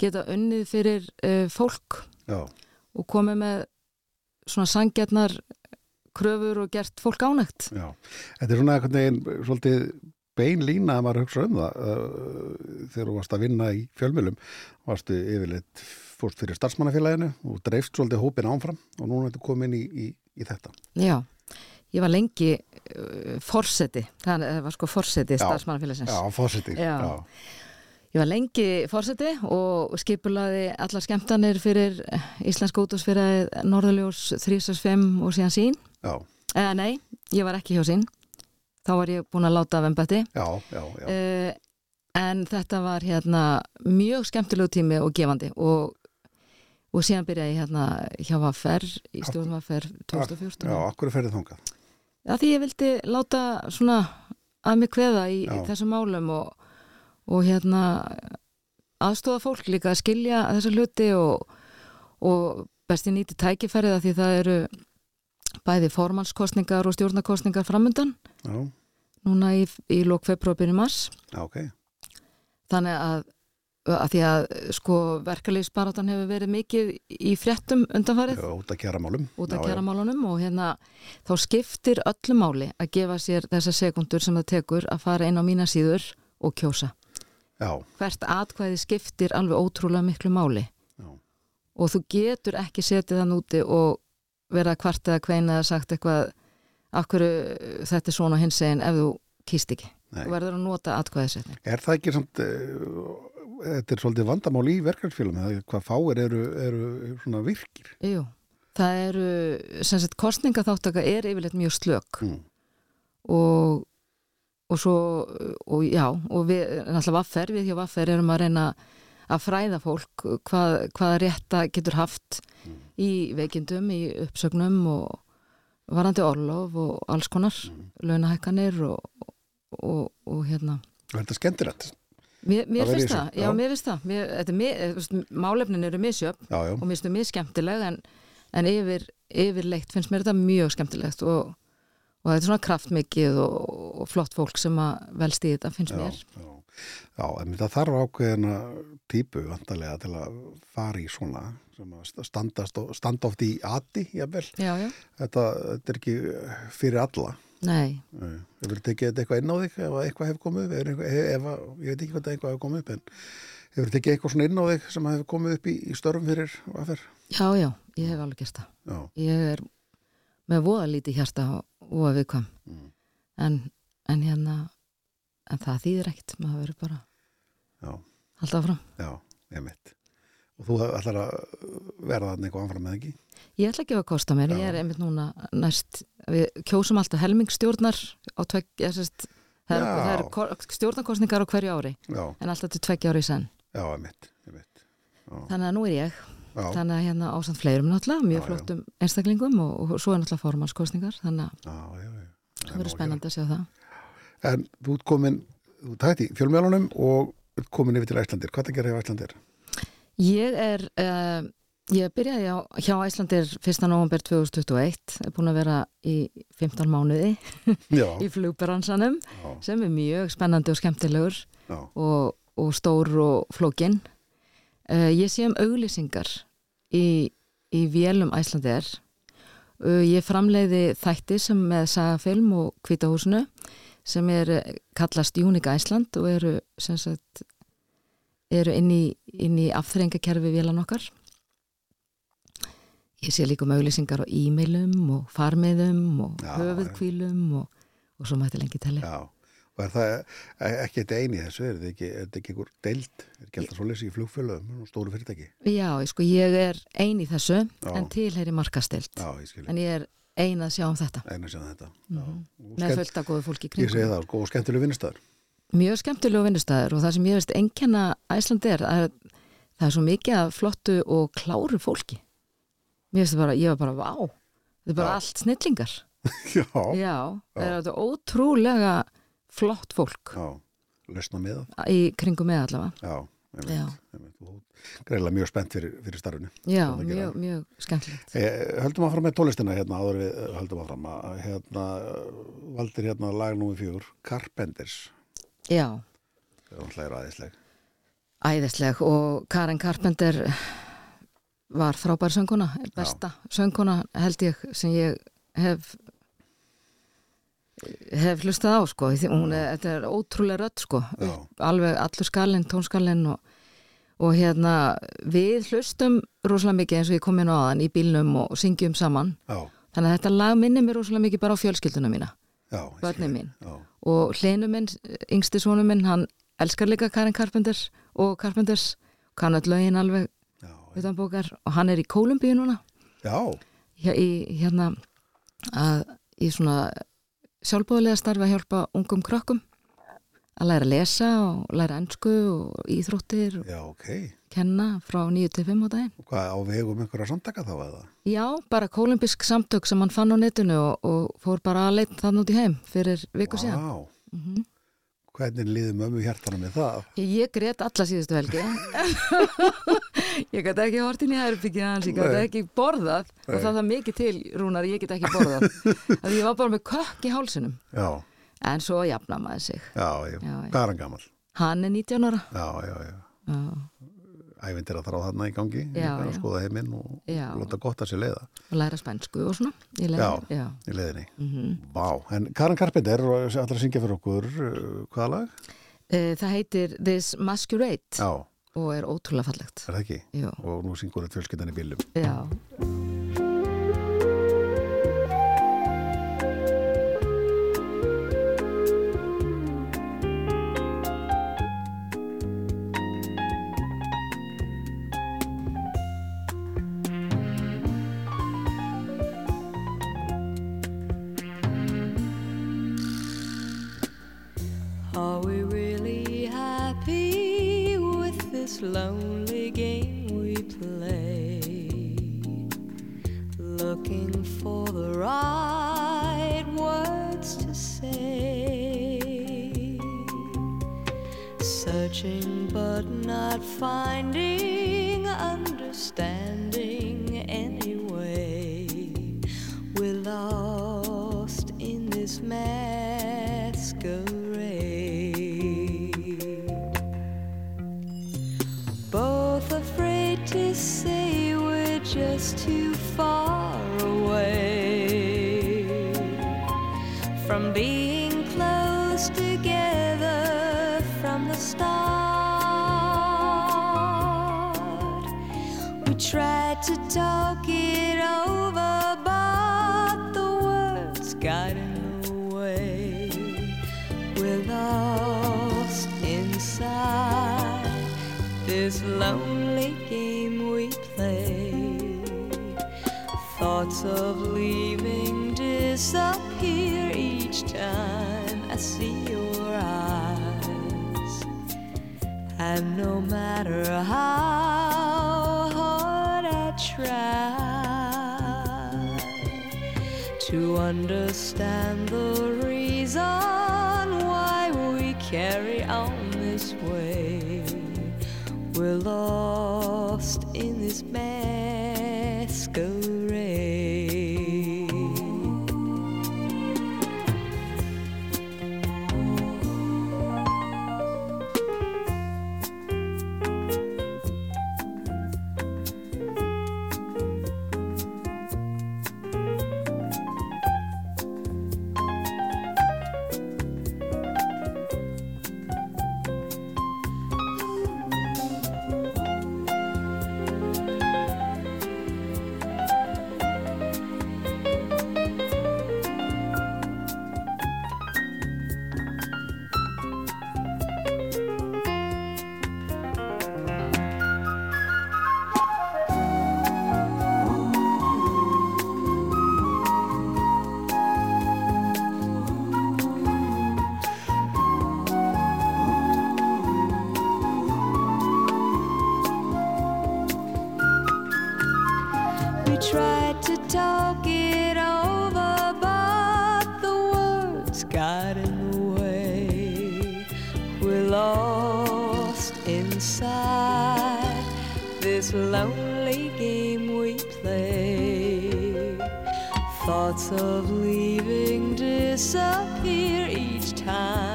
geta unnið fyrir uh, fólk já, og komið með svona sangjarnar kröfur og gert fólk ánægt. Já. Þetta er svona veginn svolítið bein lína að maður hugsa um það uh, þegar þú varst að vinna í fjölmjölum varstu yfirleitt fórst fyrir starfsmannafélaginu og dreifst svolítið hópin ánfram og núna ertu komin í, í, í þetta. Já, ég var lengi uh, forseti, það var sko forseti Já. starfsmannafélagsins Já, fórseti. Já. Ég var lengi forseti og skipulaði allar skemmtanir fyrir Íslensk útásfyrir Norðurljós 365 og síðan sín Já, eða nei, ég var ekki hjá sín þá var ég búin að láta af já. uh, en þetta var hérna mjög skemmtilegu tími og gefandi og, og síðan byrjaði ég hérna hjá Vaffer í stjórn Vaffer 2014 Já, akkur er ferðið þangað. Já, því ég vildi láta svona að mig kveða í, í þessum málum og, og hérna aðstofa fólk líka að skilja þessa hluti og, og besti nýti tækifærið að því það eru bæði formannskostningar og stjórnarkostningar framundan Já, núna í, í lók februarbyrju mars. Já, ok. þannig að, að því að sko verkalýfsbaráttan hefur verið mikið í fréttum undanfarið. Já, út af kjaramálunum og hérna þá skiptir öllu máli að gefa sér þessa sekundur sem það tekur að fara inn á mína síður og kjósa. Já, Hvert atkvæði skiptir alveg ótrúlega miklu máli. Já, og þú getur ekki setið þann úti og verið að kvarta eða kveina eða sagt eitthvað hverju þetta er svona hins eginn ef þú kýst ekki. Nei. Þú verður að nota atkvæðisetning. Er það ekki samt, uh, þetta er svolítið vandamál í er hvað fáir eru, eru svona virkir. Jú, það eru, sem sagt, kostningaþáttaka er yfirleitt mjög slök Mm. og, og svo, og já, og við, náttúrulega vaffer, við hjá vaffer erum að reyna að fræða fólk hvað, hvaða rétta getur haft í veikindum, í uppsögnum og varandi orlof og alls konar, launahækkanir og, og, og hérna. Og þetta er skemmtilegt. Mér, mér Það finnst það, já, já. mér finnst það. Mér, þetta er, mér, veist, málefnin eru misjöfn Já, já, og mér finnst það mjög skemmtileg en, en yfir, yfirleitt finnst mér þetta mjög skemmtilegt og, og þetta er svona kraftmikið og, flott fólk sem að velst í þetta finnst mér já. Já, en það þarf ákveðina típu vantarlega til að fara í svona sem og, standa oft í ati, jafnvel. Já, já, Þetta, þetta er ekki fyrir alla. nei. Hefur þið tekið þetta eitthvað inn á þig ef að eitthvað hefur komið upp? Ég veit ekki hvað eitthvað hefur komið upp en hefur þið tekið eitthvað svona inn á þig sem hefur komið upp í, í störfum fyrir aðferð? já, já, ég hef alveg gert það Já, ég er með voða lítið hjarta og að viðkvæm Mm. en, en hérna en það þýðir ekkert, maður verður bara já, alltaf fram já, ég mitt. Og þú ætlar að verða þarna eitthvað anfram með ekki? Ég ætla ekki að kosta mér, ég Já. er einmitt núna næst, við kjósum alltaf helmingstjórnar á tvegg, ég sérst það er, það er ko- stjórnarkostningar á hverju ári Já, en alltaf til tveggja ári í senn já, ég mitt, ég mitt. þannig að nú er ég, Já, þannig að hérna ásamt fleirum náttúrulega, mjög flottum einstaklingum og, og svo er náttúrulega formannskostningar þannig að það verður spennandi að sjá það En þú ert komin, þú tætt í fjölmjölunum og ert komin yfir til Æslandir. Hvað það gerir á Æslandir? Ég er, uh, ég byrjaði á, hjá Æslandir 1. november 2021, er búin að vera í 15 mánuði [LAUGHS] í flugbransanum sem er mjög spennandi og skemmtilegur og, og stór og flókin. Uh, ég sé um auglýsingar í, í vélum Æslandir. Uh, ég framleiði þætti sem með sagafilm og kvítahúsinu sem er eh, kallast Unique Æsland og eru, sem sagt, eru inn í, í afþrengakerfi vélan okkar. Ég sé líka um auglýsingar á e-mailum og farmiðum og Já, höfuðkvílum og, og svo mætti lengi telli. já. Og er það e- ekki þetta eini þessu? Er þetta ekki, er ekki einhver deild? Er ekki alltaf svo lesi í flugfélögum og stóru fyrirtæki? Já, sko, ég er ein í þessu Já. en tilheyri markastilt Já, ég en ég er ein að sjá um þetta Eina sem þetta. Mm -hmm. með fullt af góðu fólki í Ég segi það, sko, og skemmtileg vinnustæður. Mjög skemmtilegu vinnustæður og það sem ég veist einkenna Æsland er að það er svo mikið af flottu og kláru fólki mér veist það bara, ég var bara vá þetta er bara Já. allt snillingar [LAUGHS] Já. já, það er þetta ótrúlega flott fólk Já, lausna með það. í kringum með allavega Já, einmitt, Já. einmitt. Og Greiðlega mjög spennt fyrir, fyrir starfinu. já, mjög, mjög skemmtilegt Eh, höldum áfram með tólistina hérna áður við eh, höldum að hérna eh, valdir hérna lag númer fjögur Carpenters já, það er alltaf ræðisleg æðisleg og Karen Carpenter var frábær sönguna besta sönguna held ég sem ég hef hef hlustað á sko hún er, þetta er ótrúlega rödd sko Já. alveg allur skalinn, tónskalinn og, og hérna við hlustum rosalega mikið eins og ég kom inn á aðan í bílnum og syngjum saman. Já, þannig að þetta lag minnir mér rosalega mikið bara á fjölskylduna mína já, börnin mín. Já, og hlinu minn, yngsti sonu minn hann elskar líka Karen Carpenter og Carpenters, kann öll lögin alveg já, utan bókar. Og hann er í Kólumbíu núna. Hjá, í, hérna að, í svona sjálfbóðlega starfi að hjálpa ungum krökkum að læra að lesa og læra ennsku og íþróttir og já, ok. kenna frá 9 til 5 á daginn. Og hvað á vegum einhverja samtaka þá eða? Já, bara kólumbisk samtök sem hann fann á netinu og, og fór bara að leita þann út í heim fyrir viku síðan. Vá, Mhm. hvernig liði mömmu hjartana með það? Ég, grét alla síðustu helgi. [LAUGHS] Ég gæti ekki hort inn í herbyggið hans, ég gæti ekki borðað og Nei. það er mikið til, Rúnar, ég get ekki borðað. [LAUGHS] Að ég var bara með kökk í hálsinum. Já, en svo jafna maður sig. Já, já, Já, hvað er hann gammal? Hann er 19 ára. Já, já, já, ævindir að þrá þarna í gangi að skoða heiminn og láta gott að sér leiða. Og læra spænsku og svona í leið, Já. í leiðinni. Mhm. Vá, en Karin Carpenter að syngja fyrir okkur uh, hvaða lag? Eh, Það heitir This Masquerade Já, og er ótrúlega fallegt. Er það ekki? Og nú syngur þetta fjölskyldan í bílum. Já, this lonely game we play. Thoughts of leaving disappear each time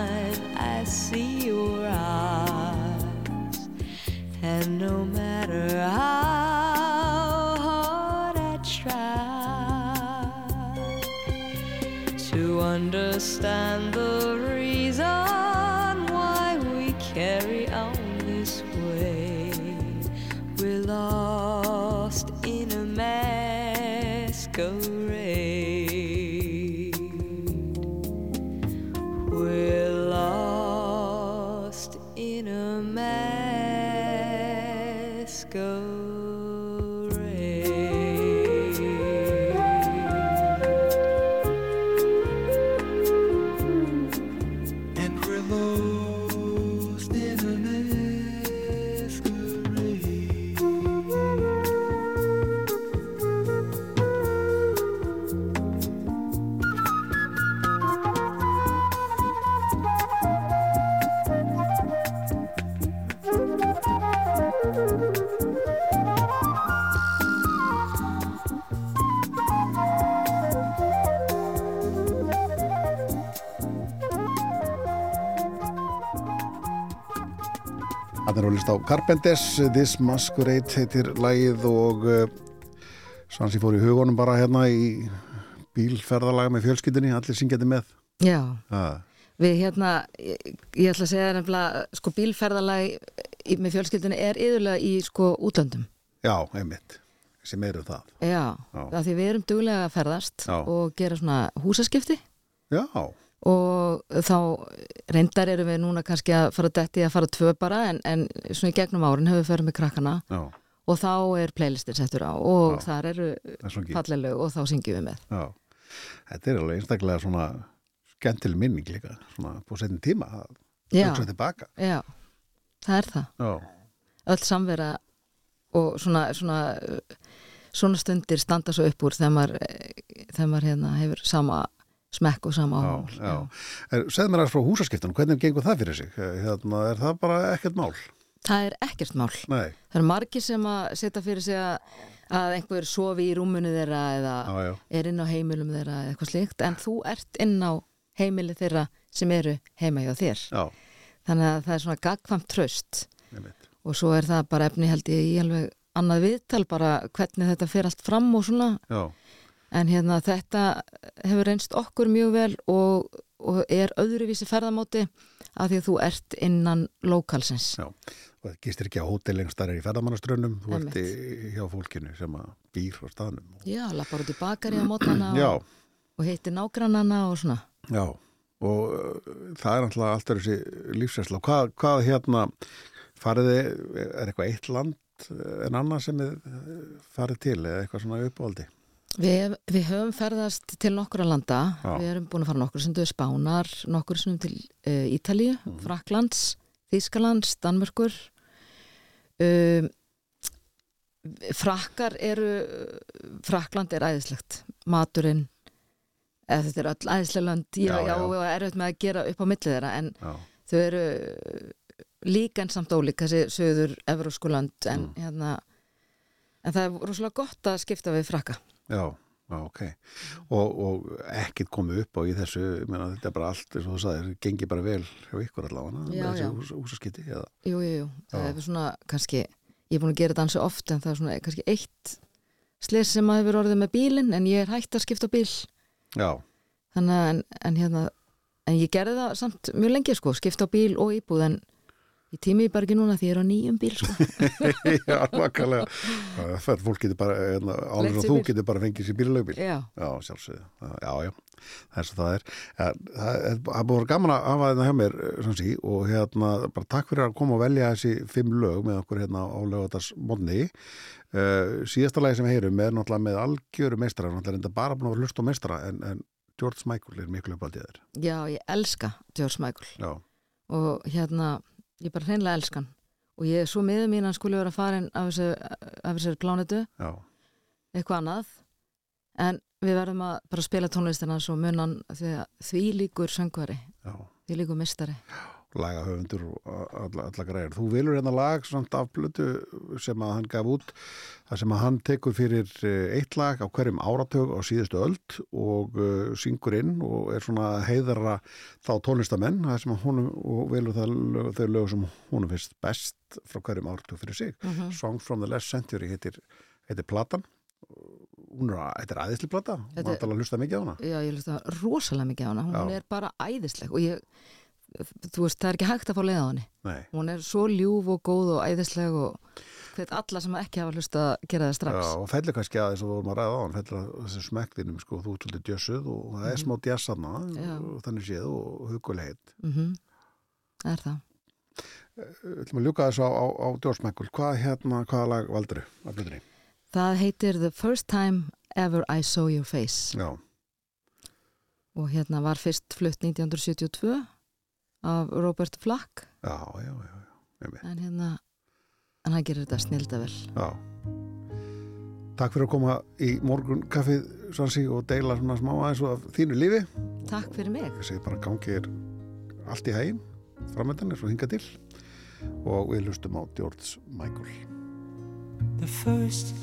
Carpenters, This Masquerade heitir lagið og uh, Svansi fór í hugunum bara hérna í bílferðalaga með fjölskyldinni, allir syngjandi með. Já, Ah, við hérna, ég, ég ætla að segja nefnilega, sko bílferðalag í- með fjölskyldunni er yðurlega í sko útlöndum. já, einmitt, sem eru það. Já, Já. það því við erum duglega að ferðast Já. og gera svona húsaskipti Já, og þá reyndar erum við núna kannski að fara að detti að fara tvö bara en, en svona í gegnum árin hefur við ferð með krakkana já, og þá er playlistin settur á og Já. þar eru það er svona ekki. falleg lög og þá syngjum við með. Já, þetta er alveg einstaklega svona skemmtileg minning líka, svona på setjum tíma að hugsa tilbaka. já, það er það. Öll samvera og svona, svona, svona stundir standa svo upp úr þegar maður, þegar maður hérna, hefur sama smekk og sama já, áhál. já. Er, segð mér aðeins frá húsaskiptunum, hvernig gengur það fyrir sig? Eh, Hérna, er það bara ekkert mál? Það er ekkert mál. Nei, Það eru margir sem að setja fyrir sig að, að einhver sofi í rúmunu þeirra eða já, já, er inn á heimilum þeirra eða eitthvað slíkt en þú ert inn á heimili þeirra sem eru heima hjá þér. já, Þannig að það er svona gagkvamt tröst og svo er það bara efni held ég í alveg annað viðtal bara hvernig þetta fer allt fram og svona Já, en hérna þetta hefur reynst okkur mjög vel og, og er öðruvísi ferðamáti af því að þú ert innan lókalsins. já. Og það gistir ekki á hótel lengst þar er í ferðamannaströnnum, þú ert í, hjá fólkinu sem að býr á staðnum. Já, lappar út í bakari á mótnana Já, og, og heitir nágrannana og svona. já, og uh, það er alltaf alltaf þessi lífsæsla. Hvað, hvað hérna, fariði, er eitthvað eitt land eh, en annað sem eh, farið til eða eitthvað svona uppáldi? Við, við höfum ferðast til nokkura landa, Já. við erum búin að fara nokkur sem duð Spánar, nokkur sem til uh, Ítalíu, Mhm. Fraklands, Þýskalands, Danmörkur. Um, frakkar eru, Frakland er æðislegt, maturinn, eða þetta er öll æðislega lönd, ég Já, já, já. er auðvitað með að gera upp á millið þeirra, en Já, þau eru líka en samt ólík, þessi söður evrósku lönd, en Mm. hérna, en það er rosalega gott að skipta við frakka. Já, ok. Og, og ekkit komið upp á í þessu, ég meina þetta er bara allt, eins og þú sagðir, gengi bara vel hjá ykkur allavega, já. hús, húsaskiti, eða? Jú, jú, jú, það er svona kannski, ég er búin að gera þetta ansi oft en það er svona kannski eitt slis sem að hefur orðið með bílinn en ég er hægt að skipta bíl Já, þannig að en, en hérna en ég gerði það samt mjög lengi sko skipta bíl og íbúð en ég tími bara ekki núna því ég er á nýjum bíl sko [LAUGHS] já, makkalega. Það er fólk getur bara, hérna, Leigt og þú getur bara fengið sér bílalagbíl. Já, Já, sjálfsögðu. Já, já, er svo það er. Ja, það búin gaman að hafa þetta hjá mér, eh, sé, og hérna, bara takk fyrir að koma og velja þessi fimm lög með okkur hérna á lögatars modni. Uh, síðasta lagi sem heyrum er náttúrulega með algjöru meistara, náttúrulega reynda bara búin að hlusta á meistara, en, en George Michael er miklu uppaldið þér. já, ég elska George Michael Já, og hérna, ég bara hreinlega elska hann. Og ég er svo miður mín að hann skulle vera farin af þessu, já, eitthvað annað. En við verðum að bara spila tónlistina svo munan því, líkur söngvari, Já, því líkur mistari lagahöfundur og alla, alla græður. Þú vilur hérna lag samt af blötu sem að hann gaf út það sem að hann tekur fyrir eh, eitt lag á hverjum áratug á síðustu öld og uh, syngur inn og er svona að heiðra þá tónlistamenn það sem að það lög, þau lög sem honum finnst best frá hverjum áratug fyrir sig. Mhm. Songs from the Last Century heitir, heitir platan hún er, þetta er æðisli plata Þetta er- að hlusta mikið á hana Já, ég hlusta rosalega mikið á hana, hún Já. er bara æðisleg og ég, þú veist, það er ekki hægt að fá leið á henni. Nei. Hún er svo ljúf og góð og æðisleg og hvet alla sem ekki hafa hlusta að gera það strax. Já, og fellir kannski að þess að þú vorum að ræða á hann fellir að þessi smekktinum, sko, þú ert svolítið djössuð og það er smá djassanna Mhm. Já. og þannig séð og hugulegheit Mm Það er það. Við ætlum að ljúka þessu á, á, á djórsmekkul hvað hérna, hvaða lag valdur blutunni? Það heitir The First Time Ever I Saw Your Face Já, og hérna var fyrst flutt 1972 af Robert Flack já, já, já, já. en hérna en hann gerir þetta snilda vel. já. Takk fyrir að koma í morgun kaffið Svansi og deila svona smá aðeins og af þínu lífi Takk fyrir mig. ég segi bara gangi er allt í hægin framöndan er svo hinga til og við hlustum á George Michael the first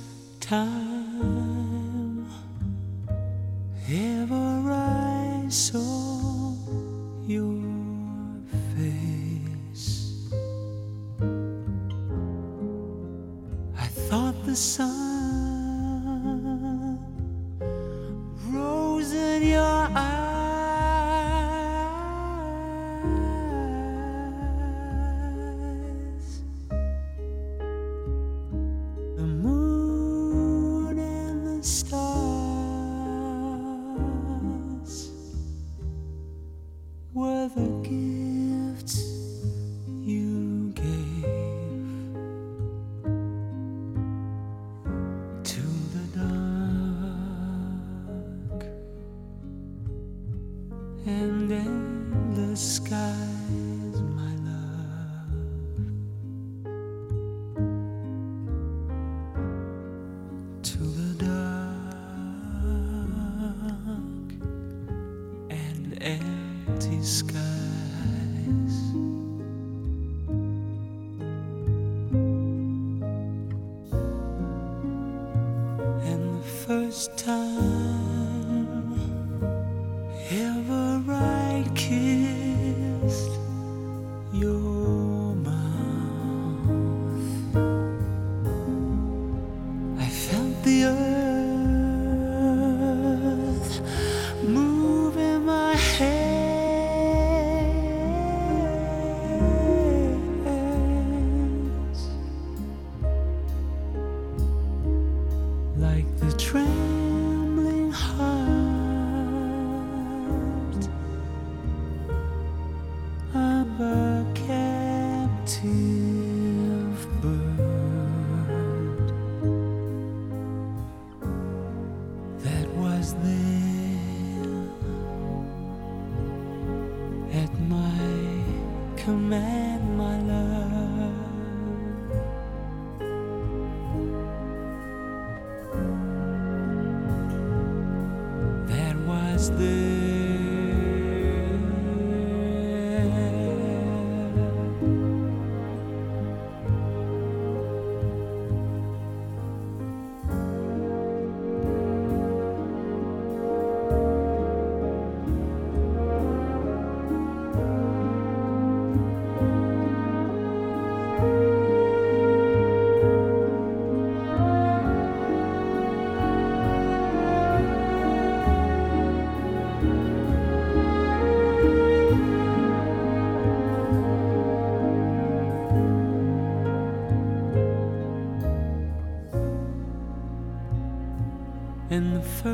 time ever I saw your the sun rose in your eyes.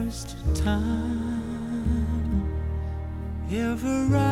First time. Ever I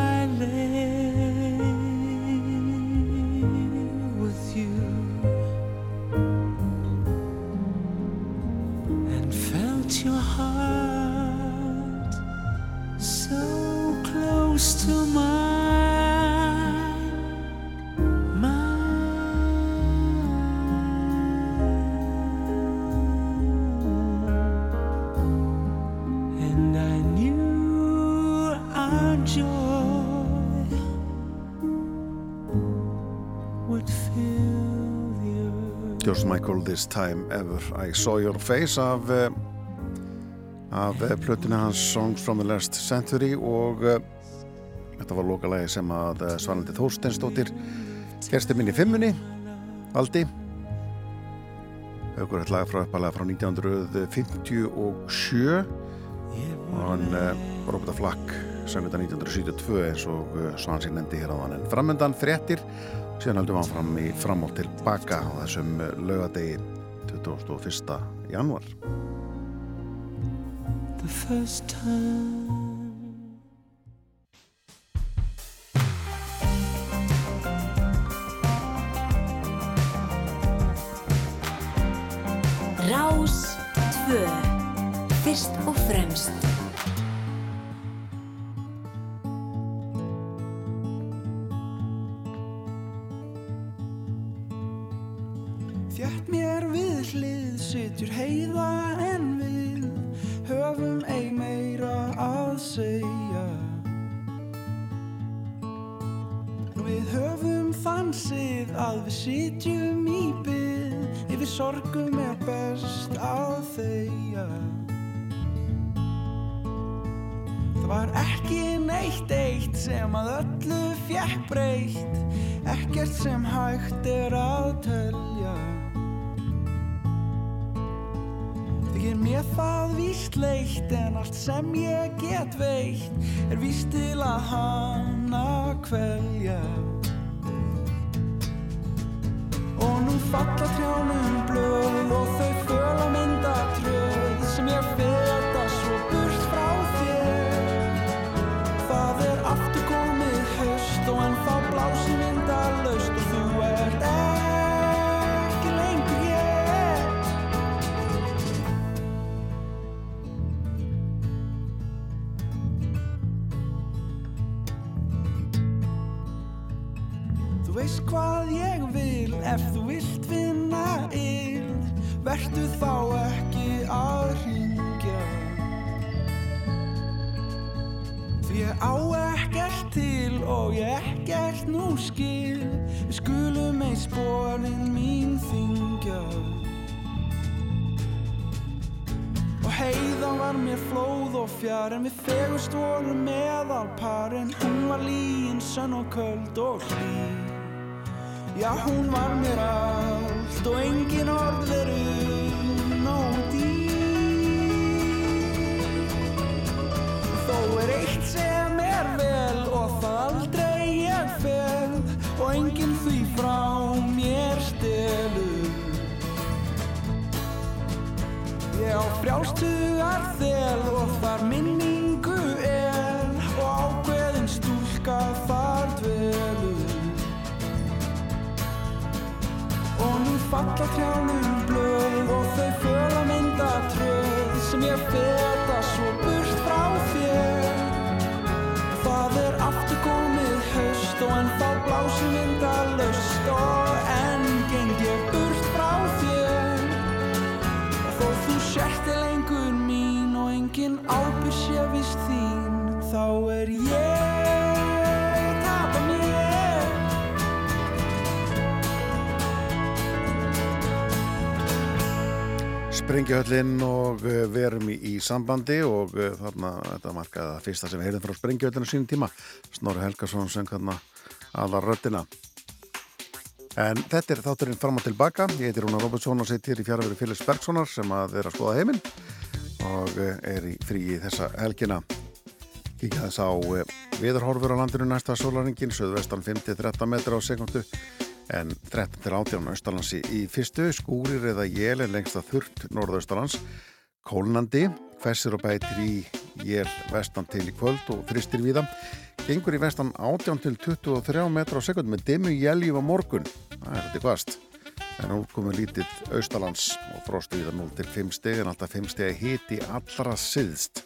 George Michael This Time Ever. I Saw Your Face af, eh, af eh, plötinu hans Songs from the Last Century og uh, þetta var lokalagi sem að Svanandi Þórsteinsdóttir gersti minn í fimmunni Valdi. Aukur þetta lag frá uppalega frá 1957 og hann uh, Robert Flack þetta 1972 eins og uh, Svansín nefndi hér á hann en framöndan fréttir síðan heldum við fram í fram og tilbaka á þessum laugadegi 21. januar The first time. Neitt eitt sem að öllu fjekk breytt. Ekkert sem hægt er að telja. Þykir mér það víst leitt En allt sem ég get veitt Er víst til að hana kvelja. Og nú falla trjánum blöð Og þau föla mynda vilt vinna ill, vertu þá ekki að hringja. Því ég á ekkert til og ég ekkert nú skil Við skulum ei sporin mín þingja Og heiðan var mér flóð og fjær En við fegust vorum meðal par En hún var líin, sönn og köld og hlý Já, hún var mér allt og engin orð veru nóg dýr Þó er eitt sem er vel og það aldrei ég fel og enginn því frá mér stelur. Ég á frjálstugar þel og þar minningu falla trjánum blöð og þau föla mynda tröð sem ég feta svo burt frá þér. Það er aftur komið haust og ennþá blási vindalaust og enn geng ég burt frá þér. Þó þú sérti lengur mín og engin ábyrg sé vist þín, þá er ég Sprengjuhöllin og uh, verum í, í sambandi og uh, þarna þetta markaði það fyrsta sem við heyrðum frá Sprengjuhöllinu sínum tíma Snorri Helgason sem þarna aðvar röddina. En þetta er þátturinn fram og tilbaka. Ég heiti Rúnar Robertsson og sitt hér í fjárveru Félix Bergsonar sem að er að skoða heiminn og uh, er í fríi þessa helgina. Kíkja þess á viðarhorfur á landinu næsta sólaringin, söðvestan 5-13 metra á sekundu en 13 til 18 austalansi í fyrstu, skúrir eða jél en lengst að þurrt norðaustalands kólnandi, hvessir og bætir í jél vestan til í kvöld og fristir víða, gengur í vestan 18 til 23 metra á sekund með dimmu jéljum á morgun. Það er þetta hvast en komur lítið austalands og frostu víða 0 til 5 steg en alltaf 5 steg hiti allra siðst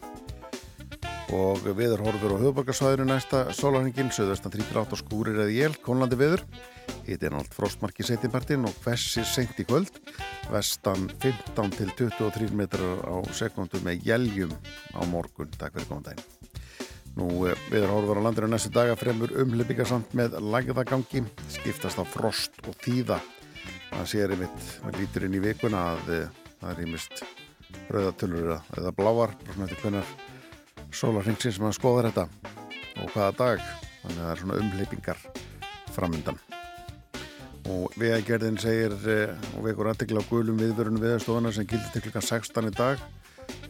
og viður horfur á höfuborgarsvæðinu næsta sólarhengin, söðvestan 38 skúrir eða jél, konlandi viður hitt er nátt frostmarki setjumpartin og hvessir seint í kvöld vestan 15 til 23 metrar á sekundu með jéljum á morgun, takk fyrir góðan daginn Nú, eh, við erum horfður á landinu næstu daga fremur umhlipingasamt með lagðagangi, skiptast á frost og tíða. Það sér einmitt, maður lítur inn í vikuna að eh, það er ímist rauðatölur eða, bláar, svona eftir hvernar sólarringsins sem maður skoðar þetta og hvaða dag. Þannig að það er svona umhlipingar framöndan. Og vegagerðin segir eh, og vekur aðtekla á gulum viðvörunum viðstofana sem gildi til klukkan 16 í dag.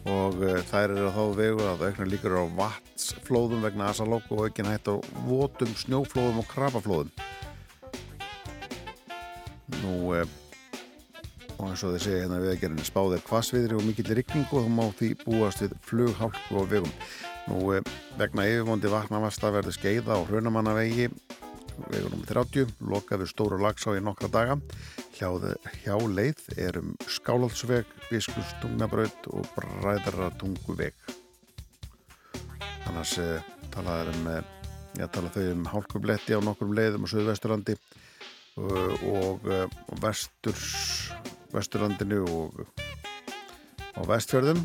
Og uh, þær eru að þá vegu að aukna líkur á vatsflóðum vegna asalók og aukin hætt á votum, snjóflóðum og krabaflóðum Nú uh, og eins og þið segja hérna við að gera spáðir hvasviðri og mikill rigningu og þá má því búast við flughálku og vegum. Nú uh, vegna yfirvondi vatnavasta verður skeiða á hrunamannavegi vegur nr. 30 lokaður stóru lagsá í nokkra daga. Hjá, hjá leið er um Skálhaldsveg, Biskustungnabraut og Bræðaratunguveg annars eh, talaður um eh, tala þau um hálkubletti á nokkrum leiðum á Suðvesturlandi og, og, og vesturs Vesturlandinu og á vestfjörðum.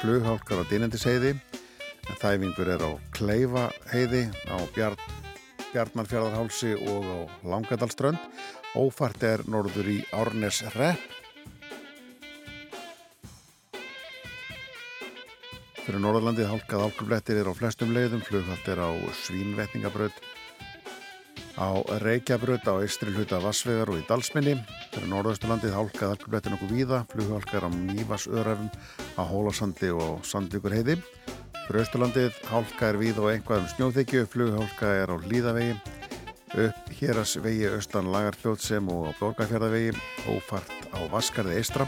Flughálkar á Dínendisheiði en þæfingur er á Kleifaheiði á Bjarn Bjarnarfjörðarhálsi og á Langadalströnd Ófært er norður í Árnes Repp. Fyrir Norðurlandið hálkað hálkublettir er á flestum leiðum, flughald er á Svínvetningabraut, á Reykjabraut, á Eistri hluta Vassvegar og í Dalsminni. Fyrir Norðausturlandið hálkað hálkublettir nokkuð víða, flughald er á Mývasöröfum, á Hólasandi og Sandvíkur heiði. Fyrir Östurlandið hálka er víð og einhvað um snjóþykju, flughálka er á Líðavegi, upp hérasvegi austan Lagarfljótsem og á Borgafjörðavegi ófart á Vaskarði Eistra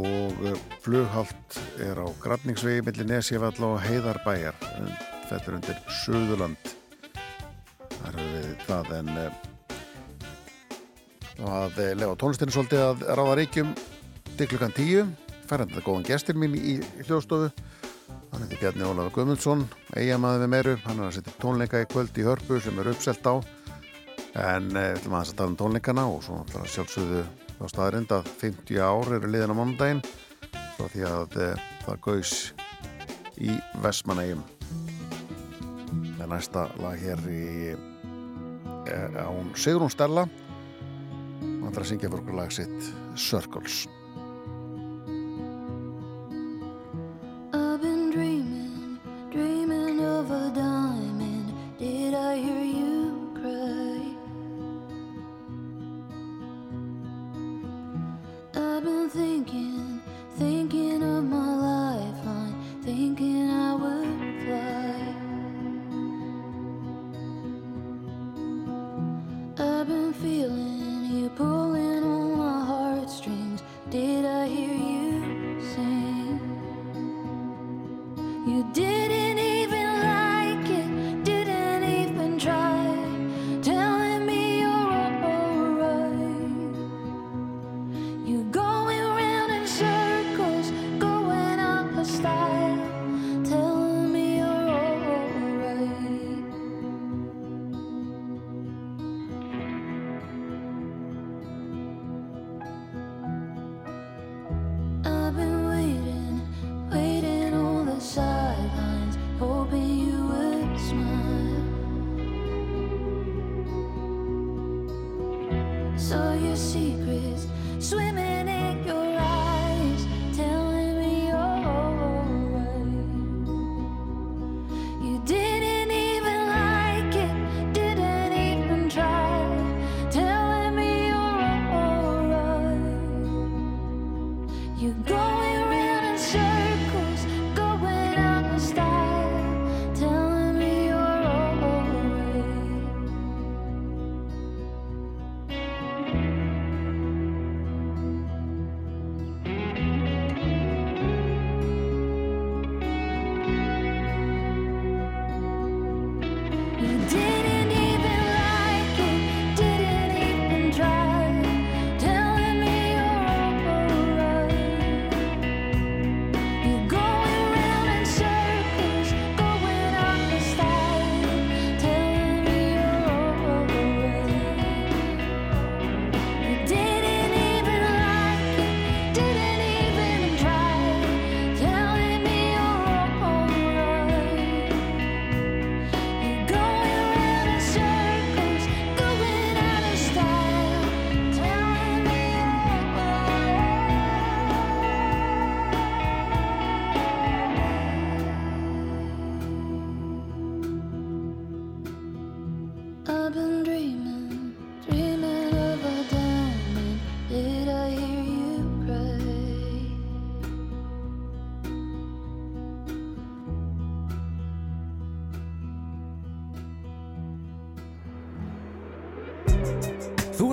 og eh, flughalt er á Grafningsvegi millir Nesjafall og Heiðarbæjar. Þetta er undir Suðurland. Þar hefur við það en eh, að lefa tónlistinu svolítið að ráða reykjum. Til klukkan tíu færandi það góðan gestir mín í hljóðstofu Hann heiti Bjarni Ólafur Guðmundsson, eigamæði við meiru, hann er að setja tónleika í kvöld í hörpu sem er uppselt á. En eh, við ætlum að tala um tónleikana og svo sjálfsögðu á staðarind að 50 ár eru liðan á mánudaginn frá því að e, það gaus í Vestmanægjum það er næsta lag hér í e, án Sigrún Stella. Hann þarf að syngja fyrir okkur lag sitt Circles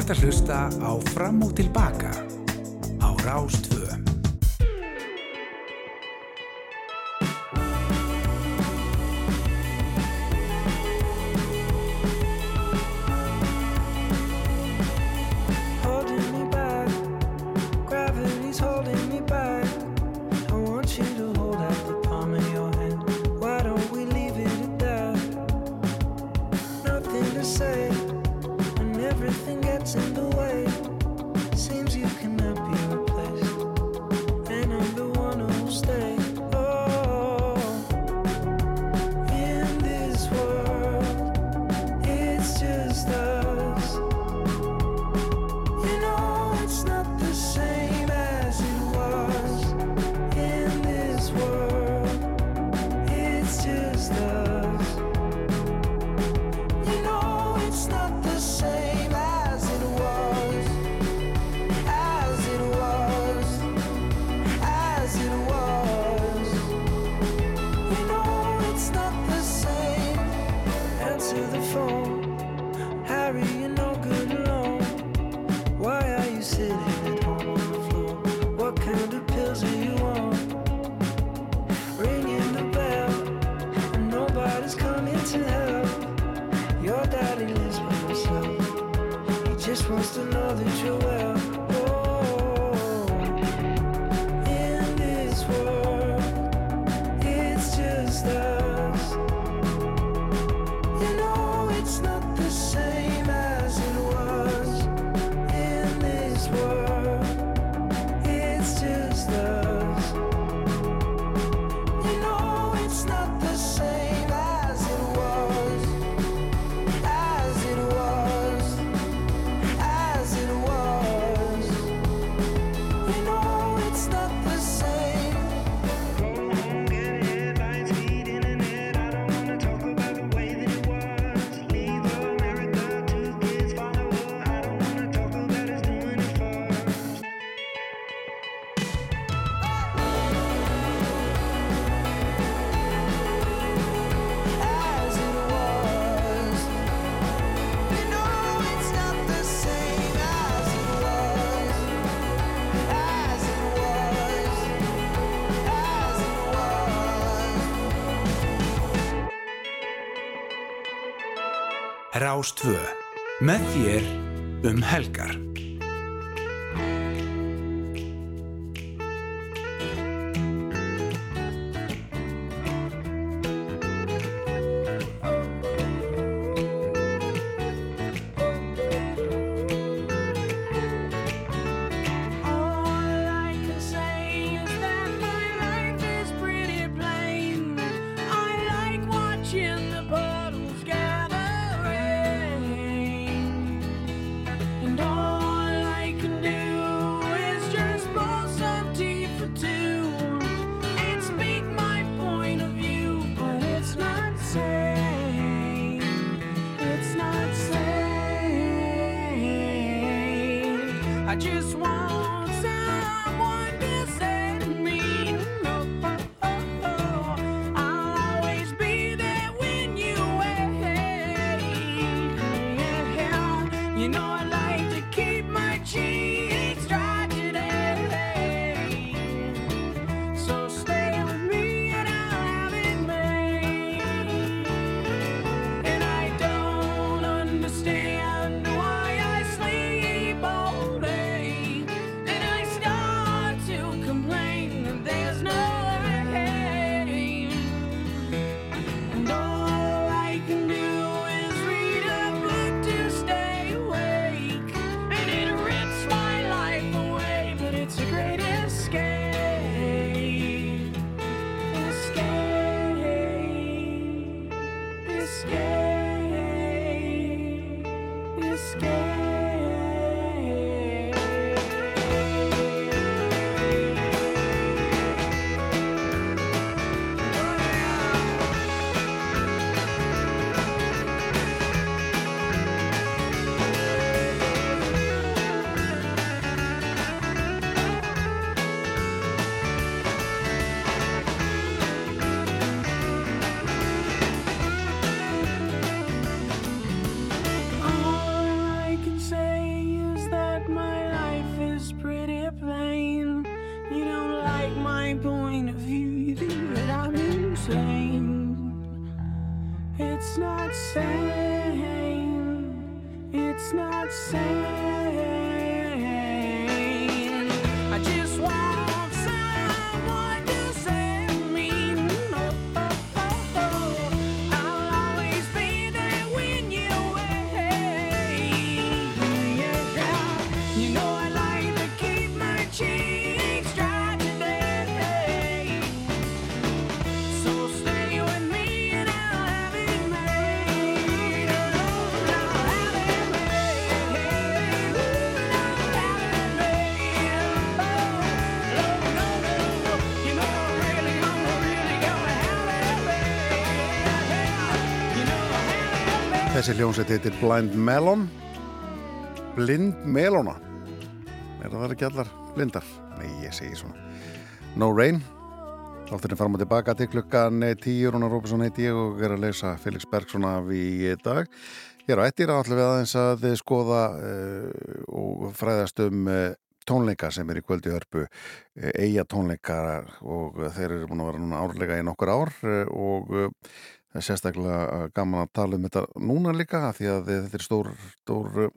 hægt að hlusta á Fram og Tilbaka Rástvö með þér um helgar. Þessi hljómsveit heitir Blind Melon. Blind Melona. Er það ekki allar blindar? Nei, ég segi svona. No Rain. Þátturinn fram og tilbaka til klukkan 10 Rúnar Róbesson heiti ég og er að leysa Felix Bergson af í dag. Hér á ettir ætlum við aðeins að skoða uh, og fræðast um uh, tónleika sem er í kvöldi hörpu eiga tónleika og þeir eru búin að vera núna árlega í nokkur ár og það er sérstaklega gaman að tala um þetta núna líka því að þetta er stór, stór uh,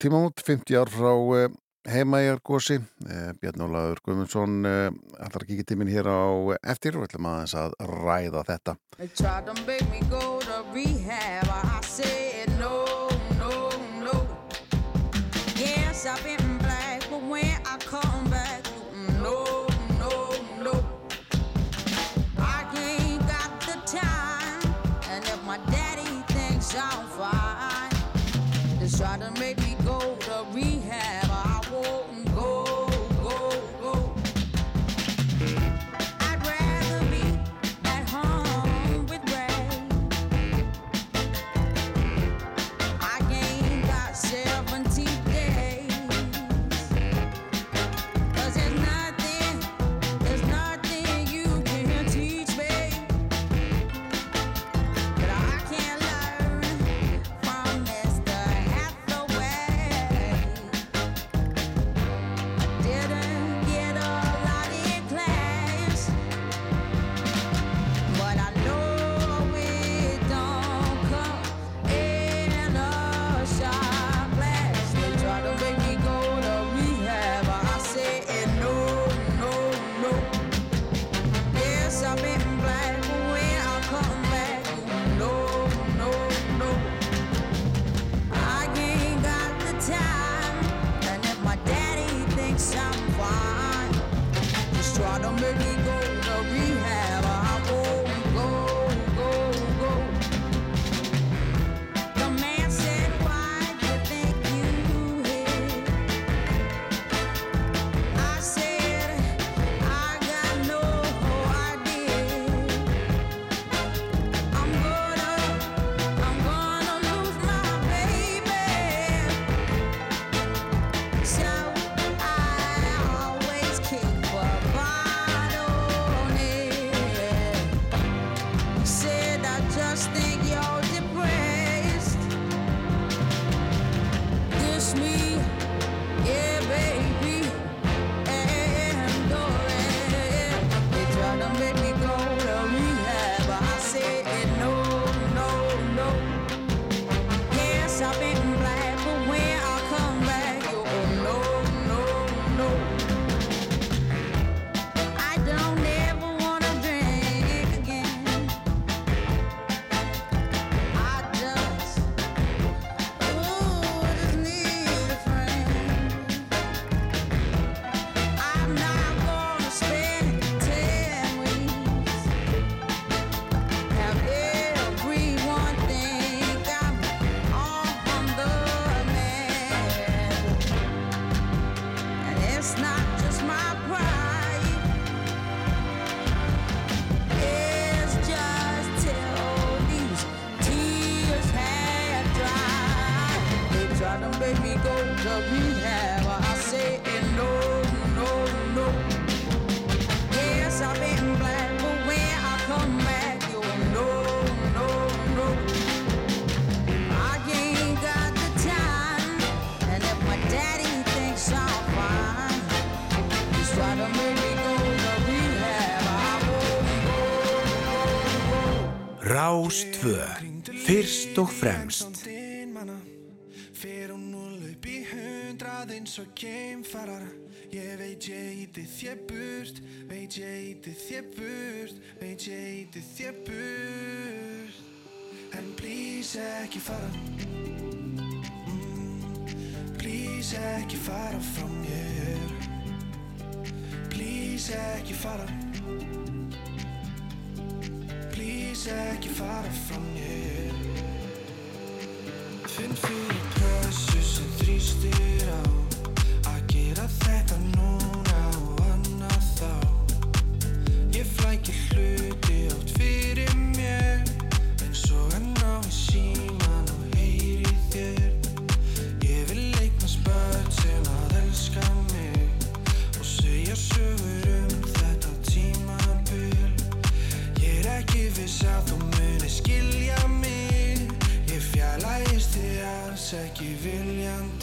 tímamót 50 ár frá uh, heimajargosi uh, Bjarn Ólaður Guðmundsson uh, allar kikið tíminn hér á eftir og ætlum aðeins að ræða þetta. They tried fremst. Fyrir hún núl upp í hundrað eins og geimfarar Ég veit ég íti þér burt Veit ég íti þér burt Veit ég íti þér burt En please ekki fara. Mm, Please ekki fara frá mér. Please ekki fara. Please ekki fara frá mér Finn fyrir pressu sem þrýstir á Að gera þetta núna ekki viljandi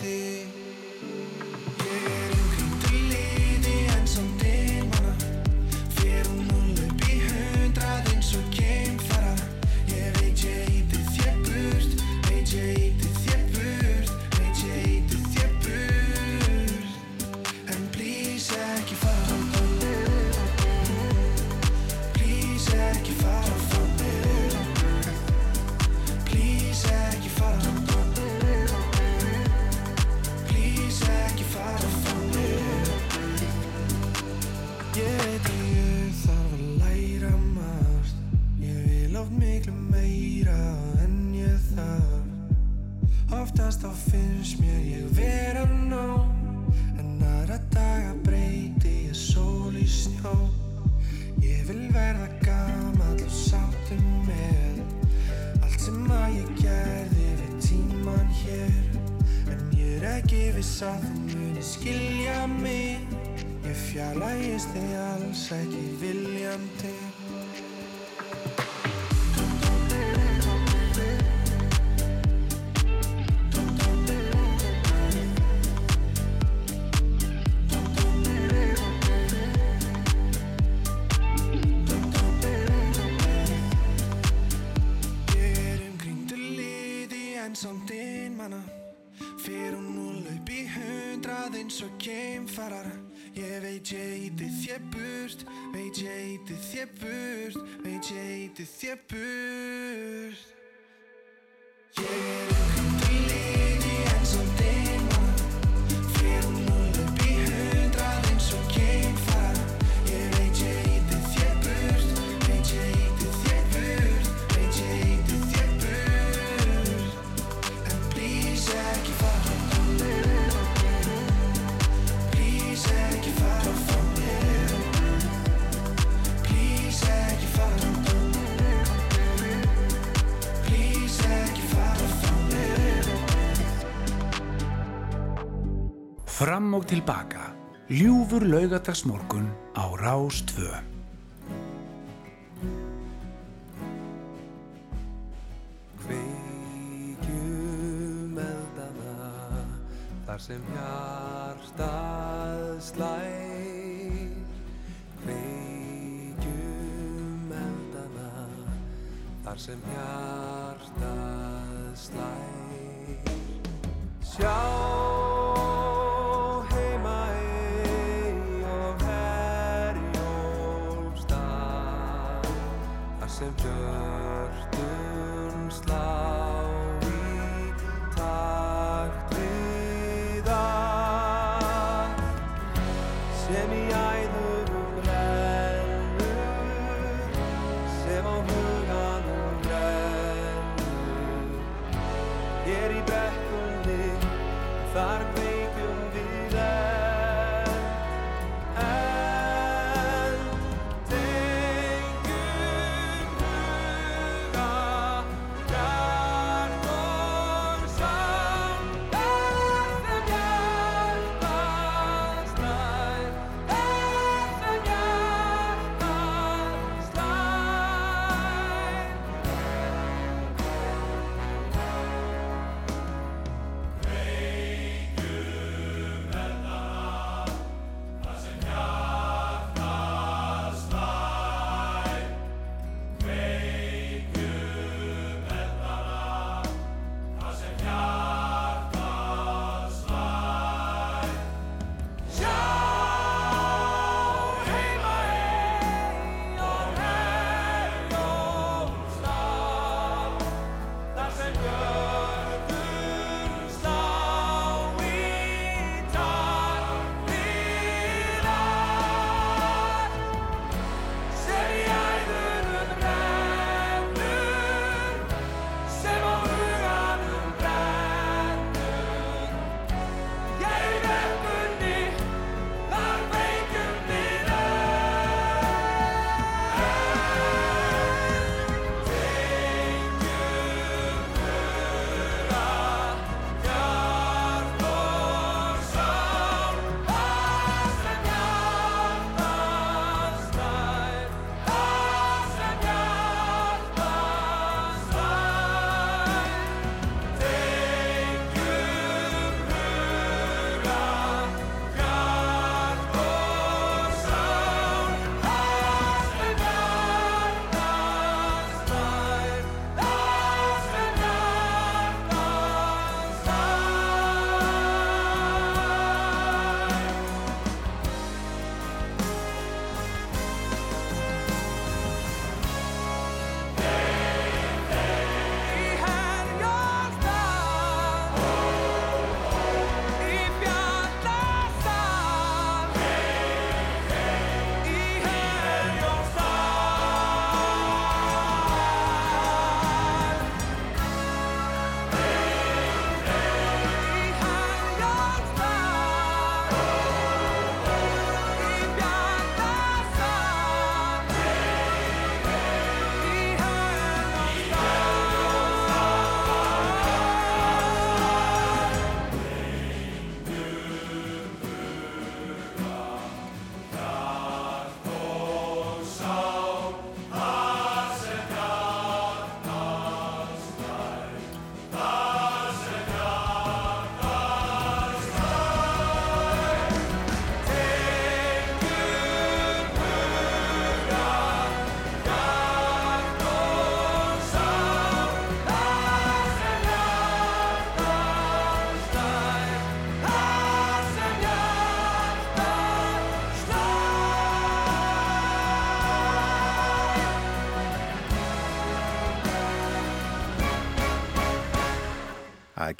finnst mér ég vera nóg. En aðra daga breyti ég sól í snjó. Ég vil verða gamall og sáttur með Allt sem að ég gerði við tíman hér. En ég er ekki viss að þú muni skilja mig. Ég fjarlægist þig alls ekki viljandi geimfarar Ég veit ég íti þér burt Veit ég íti þér burt Veit ég íti þér burt Fram og tilbaka. Ljúfur laugadagsmorgun á Rás 2. Kveikjum eldana þar sem hjartað slær Kveikjum eldana þar sem hjartað slær Sjá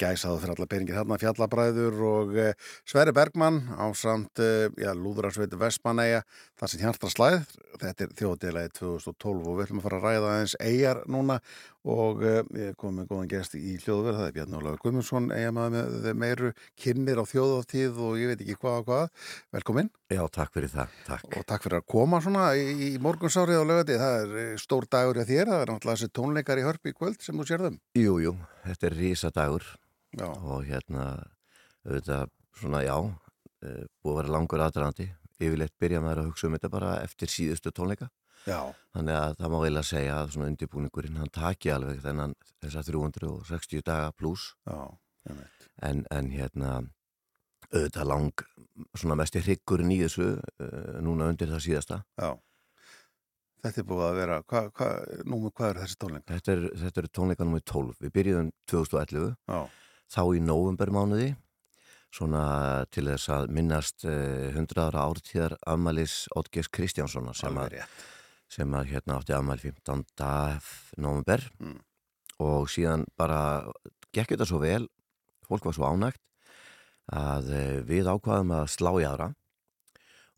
gæsaðu fyrir alla peningir þarna fjallabræður og uh, Sverri Bergmann á samt já, Lúðrasveit Vestmanæja, það sem hjartra slæð, þetta er þjóðdélagi 2012 og við ætlum að fara að ræða aðeins eigjar núna og uh, ég kom með góðan gest í hljóðverð, það er Bjarni Ólaður Guðmundsson, eigjamaður með meiru kynir á þjóðáttíð og ég veit ekki hvað og hvað. Velkomin. Já, takk fyrir það, takk. Og takk fyrir að koma svona í, í morgunsárið á lögati, það er eh, stór dagur hjá þér, það er náttúrulega þessi tónleikar í hörp í kvöld sem þú sérðum. Jú, jú, þetta er rísadagur Já. og hérna, auðvitað, svona já, eh, búið að vera langur aðdraðandi. Yfirleitt byrja maður að hugsa um þetta bara eftir síðustu tónleika. Já. Þannig að það má eiginlega segja að svona undirbúningurinn, hann taki alveg þennan þessa 360 daga pluss. En, en hérna, auðvitað lang, svona mesti hryggurinn í þessu, uh, núna undir það síðasta. Já. Þetta er búið að vera, hvað, hva, númur, hvað er þessi tónleika? Þetta er, þetta er tónleika nummer 12. Við byrjuðum 2011, Já. Þá í novembermánuði, svona til þess að minnast uh, 100 ára ártíðar afmælis Oddgeis Kristjánssonar sem að, sem að hérna átti afmæli 15. november Mm. og síðan bara gekk þetta svo vel, fólk var svo ánægt að uh, við ákvaðum að slá í aðra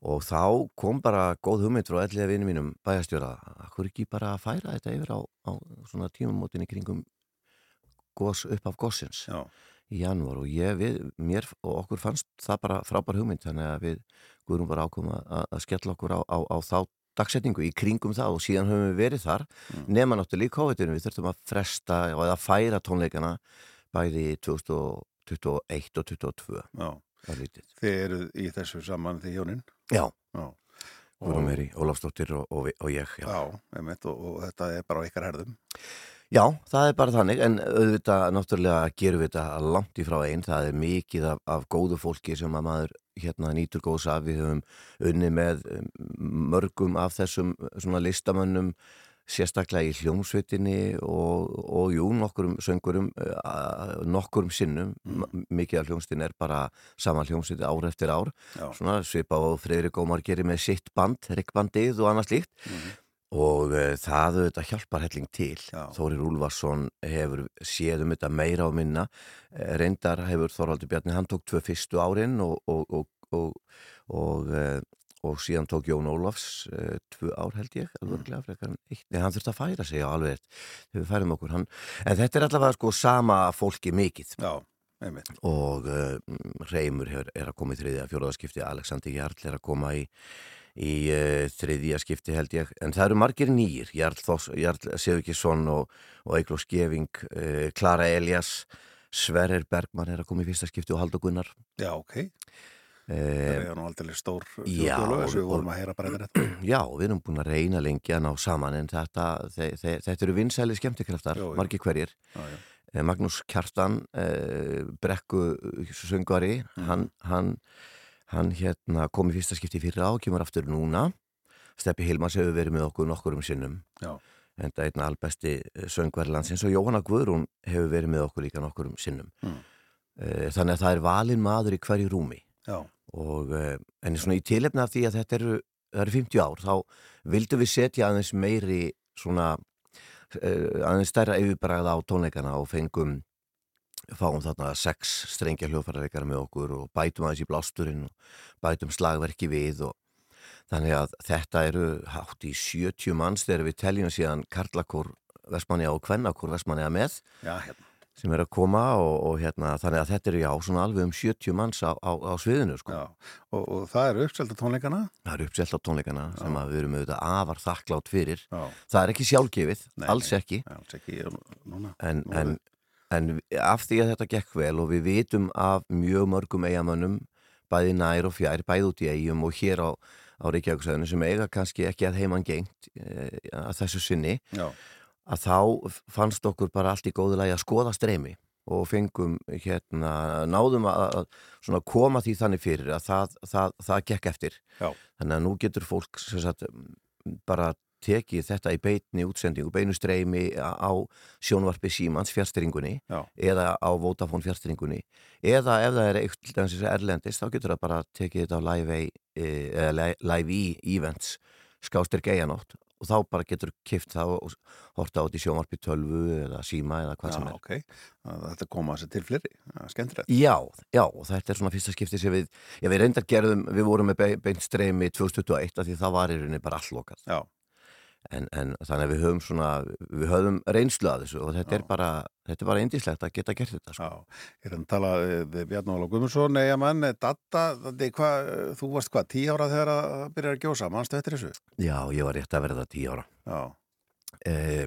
og þá kom bara góð hugmynd frá elliða vinni mínum bæjastjóra hvað ekki bara að færa þetta yfir á, á svona tímamótin í kringum gos, upp af gossins Já. í janúar og ég, við, mér og okkur fannst það bara frábær hugmynd þannig að við guðrum bara ákoma að, að skella okkur á, á, á þá dagsetningu í kringum það og síðan höfum við verið þar Mm. nema náttúrulega í COVID-19 við þurftum að fresta og að færa tónleikana bæði í 2021 og 2022 Já. Er. Þið eru í þessu saman því hjónin? Já. Já. Guðrún Meri, Ólafsdóttir og, og, og ég já. Já, einmitt, og, og þetta er bara á ykkar herðum. Já, það er bara þannig, en auðvitað náttúrulega gerum við þetta langt í frá einn, það er mikið af, af góðu fólki sem að maður hérna nýtur góðs af, við höfum unni með um, mörgum af þessum svona listamönnum, sérstaklega í hljómsveitinni og, og jú, nokkurum söngurum, nokkurum sinnum, mm. mikið af hljómsveitin er bara sama hljómsveiti ár eftir ár, Já. svona svipa á Freyri Gómar gerir með sitt band, rikkbandið og annað slíkt, og uh, það auðvitað hjálpar helling til. Já. Þórir Úlfarsson hefur séð um þetta meira á minna. Eh, reyndar hefur Þorvaldur Bjarni hann tók tvö fyrstu árin og og, og, og, og, uh, og síðan tók Jón Ólafs uh, tvö ár held ég mm. frekar en eitt, nei hann þurfti að færa sig á alveg þegar við færum okkur hann. En þetta er allavega sko sama fólki mikið. Já, og Reymur er, að koma í þriðja fjóraðaskipti, Alexander Jarl er að koma í í uh, þriðja skipti held ég, en það eru margir nýjir Jarl, Jarl Sigurkisson og, og Eikló Skeving, uh, Klara Elias Sverrir Bergman er að koma í fyrsta skipti og Haldur Gunnar Já, ok. Það uh, er nú aldrei stór já, þjóðlög sem við vorum að heyra bara með þetta. [CLEARS THROAT] Já, við erum búin að reyna lengi að ná saman en þetta, þe þe þetta eru vinsæli skemmtikraftar, margir hverjir Já, já. Eh, Magnús Kjartan eh, brekku söngvari Mhm. hann, hann, hann hérna kom í fyrsta skipti fyrir á og kemur aftur núna Steppi Hilmars hefur verið með okkur nokkur um sinnum Já. en það er einn albesti söngvari landsins og Jóhanna Guðrún hefur verið með okkur líka nokkur um sinnum Mm. Eh, þannig að það er valin maður í hverju rúmi Já. og eh, en svona í tilefna af því að þetta eru, eru 50 ár þá vildum við setja aðeins meiri svona aðeins stærra yfirbræða á tónleikana og fengum fáum þarna sex strengja hljóðfærareikara með okkur og bætum aðeins í blásturinn og bætum slagverki við og þannig að þetta eru hátt í 70 manns þegar við teljum síðan Karlakór Vestmanniða og Kvennakór Vestmanniða með Já, hérna. sem er að koma og, og hérna þannig að þetta eru já svona alveg um 70 manns á, á, á sviðinu sko. Já. Og, og það er uppselta tónleikana? Það eru uppselt á tónleikana sem að við erum auðvitað afar þakklátt fyrir. Já. Það er ekki sjálfgefið, Nei, alls nei, ekki. Alls ekki, núna. En, en, en af því að þetta gekk vel og við vitum af mjög mörgum eigamönnum, bæði nær og fjær, bæði út í eigum og hér á, á Reykjavíksæðinu sem eiga kannski ekki að heimann gengt e, að þessu sinni, Já. að þá fannst okkur bara allt í góðu lagi að skoða streymi og fengum hérna, náðum að, að koma því þannig fyrir að það, það, það gekk eftir. Já. Þannig að nú getur fólk sagt, bara tekið þetta í beitni útsendingu, beinu streymi á sjónvarpi símans fjárstyringunni Já. eða á Vodafone fjárstyringunni eða ef það er eitthvað erlendist þá getur það bara tekið þetta á live, e, live e events skástir geianótt og þá bara getur kift það og horta át í sjónvarpi tölvu eða síma eða hvað Já, sem er ok. Það- Þetta koma sér til er Skemmtilegt. Já, já, og þetta er svona fyrsta skipti sem við, já, við reyndar gerðum, við vorum með be- beint streymi 2021 af því það var í rauninni bara all lokað. Já. En, en þannig að við höfum svona, við höfum reynslu að þessu og þetta er bara, þetta er bara indislegt að geta gert þetta, sko. Já, ég er að tala eh, við Bjarn Óla Guðmundsson, eiga mann, Datta, þetta, hva, þú varst hvað, tí ára þegar að byrja að gjósa, mannstu eftir þessu? Já, ég var rétt að verða tíu ára. Já. Eh,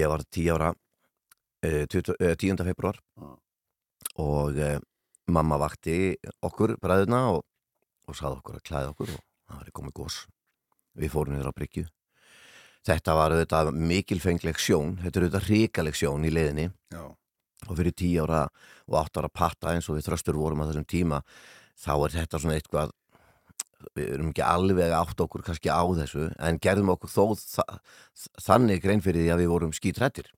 ég var tíu ára eh, 20, eh, 10. februar og eh, mamma vakti okkur bræðuna og, og saði okkur að klæða okkur og það var komið gós. Við fórum niður á Bryggju. Þetta var auðvitað mikilfengleg sjón, þetta er auðvitað ríkaleg sjón í leiðinni Já. og fyrir tíu ára og átt ára patta eins og við þröstur vorum að þessum tíma þá er þetta svona eitthvað við erum ekki alveg átt okkur kannski á þessu en gerðum okkur þó þa þannig grein fyrir því að við vorum skítrættir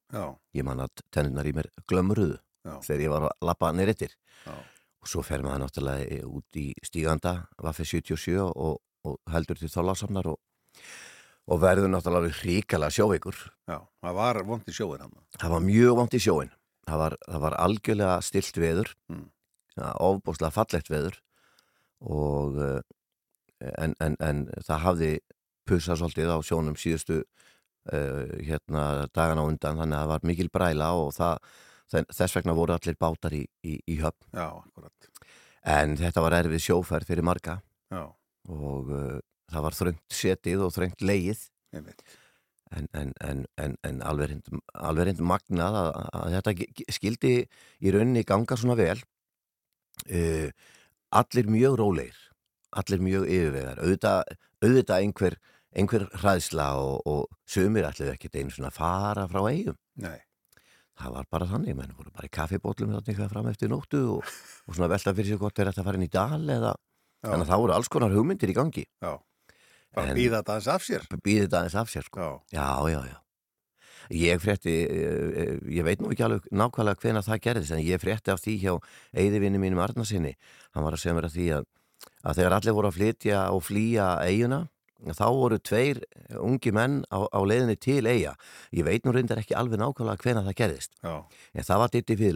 ég man að tennunar í mér glömruðu Já. þegar ég var að lappa neyrittir Já. og svo fer maður náttúrulega út í stíganda Vaffi 77 og, og heldur til þólasafnar og, og verður náttúrulega ríkala sjóveikur Já, það var vond í sjóin hann. það var mjög vant í sjóin það var, það var algjörlega stilt veður Mm. ofbúslega fallegt veður og eh, en, en, en það hafði pussað svolítið á sjónum síðustu uh, hérna dagana á undan þannig að það var mikil bræla og það, þess vegna voru allir bátar í, í, í höfn Já, akkurat. en þetta var erfið sjófærð fyrir marga Já. og uh, það var þröngt setið og þröngt leið en, en, en, en, en alveg reynd, magnað að, að þetta skildi í rauninni ganga svona vel. Uh, allir mjög rólegir allir mjög yfirvegar auðvitað, auðvitað einhver, einhver hræðsla og, og sumir allir ekkert einu svona fara frá eigum Nei. það var bara þannig, menn voru bara í kaffibótlum þannig eitthvað fram eftir nóttu og, og svona velta fyrir sig hvort er þetta að fara inn í dal eða þannig að það voru alls konar hugmyndir í gangi. Já. Bara býða þetta aðeins af sér. býði þetta aðeins af sér sko. já, já, já ég frétti, eh, ég veit nú ekki alveg nákvæmlega hvena það gerðist en ég frétti af því hjá eigðivinni mínum Arnarsinni hann var að segja mér að því að, að þegar allir voru að flytja og flýja eiguna þá voru tveir ungi menn á, á leiðinni til eiga ég veit nú reyndar ekki alveg nákvæmlega hvena það gerðist Já. en það var Ditti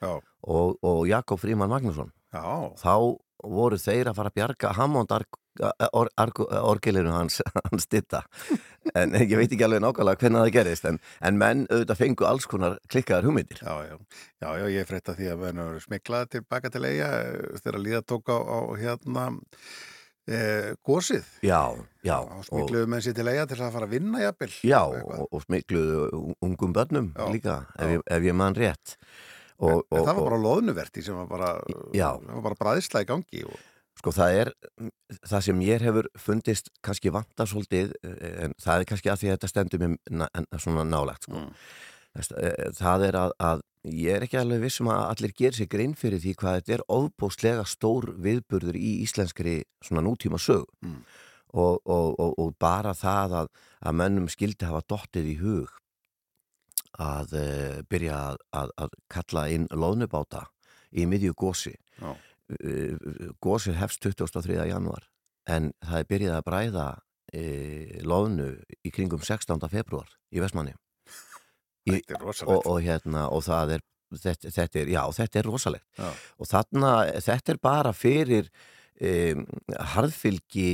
Já. og, og Jakob Fríman Magnússon Já. þá voru þeir að fara að bjarga Hammond or, or, orgelinu hans, [LAUGHS] hans ditta en ég veit ekki alveg nákvæmlega hvernig það gerist en, en menn auðvitað fengu alls konar klikkaðar hugmyndir Já, já, já, já, ég frétta því að menn eru smiklaði tilbaka til eiga eh, þegar líða tók á, á hérna e, gósið. Já, já Og smikluðu menn sér til eiga til að fara að vinna jafnvel. Já, og, og smikluðu ungum börnum líka, ef ég, ef ég man rétt og, En og, það var bara loðnuverti sem var bara, Já. bara bræðsla í gangi. Og, Sko það er, það sem mér hefur fundist kannski vanta svolítið eh, en það er kannski að því að þetta stendur mér svona nálagt sko. Þess- eh, það er að, að ég er ekki alveg vissum að allir gerir sér grein fyrir því hvað þetta er ofbóstlega stór viðburður í íslenskri svona nútíma sög Mm. og, og, og, og bara það að, að mönnum skildi hafa dottið í hug að uh, byrja að, að, að kalla inn loðnubáta í miðju gósi Já. Gósið hefst 23. januar en það er byrjað að bræða e, loðnu í kringum 16. februar í Vestmanni í, og, og hérna og það er þetta, þetta er, já, þetta er rosalegt Já. og þarna, þetta er bara fyrir um, harðfylgi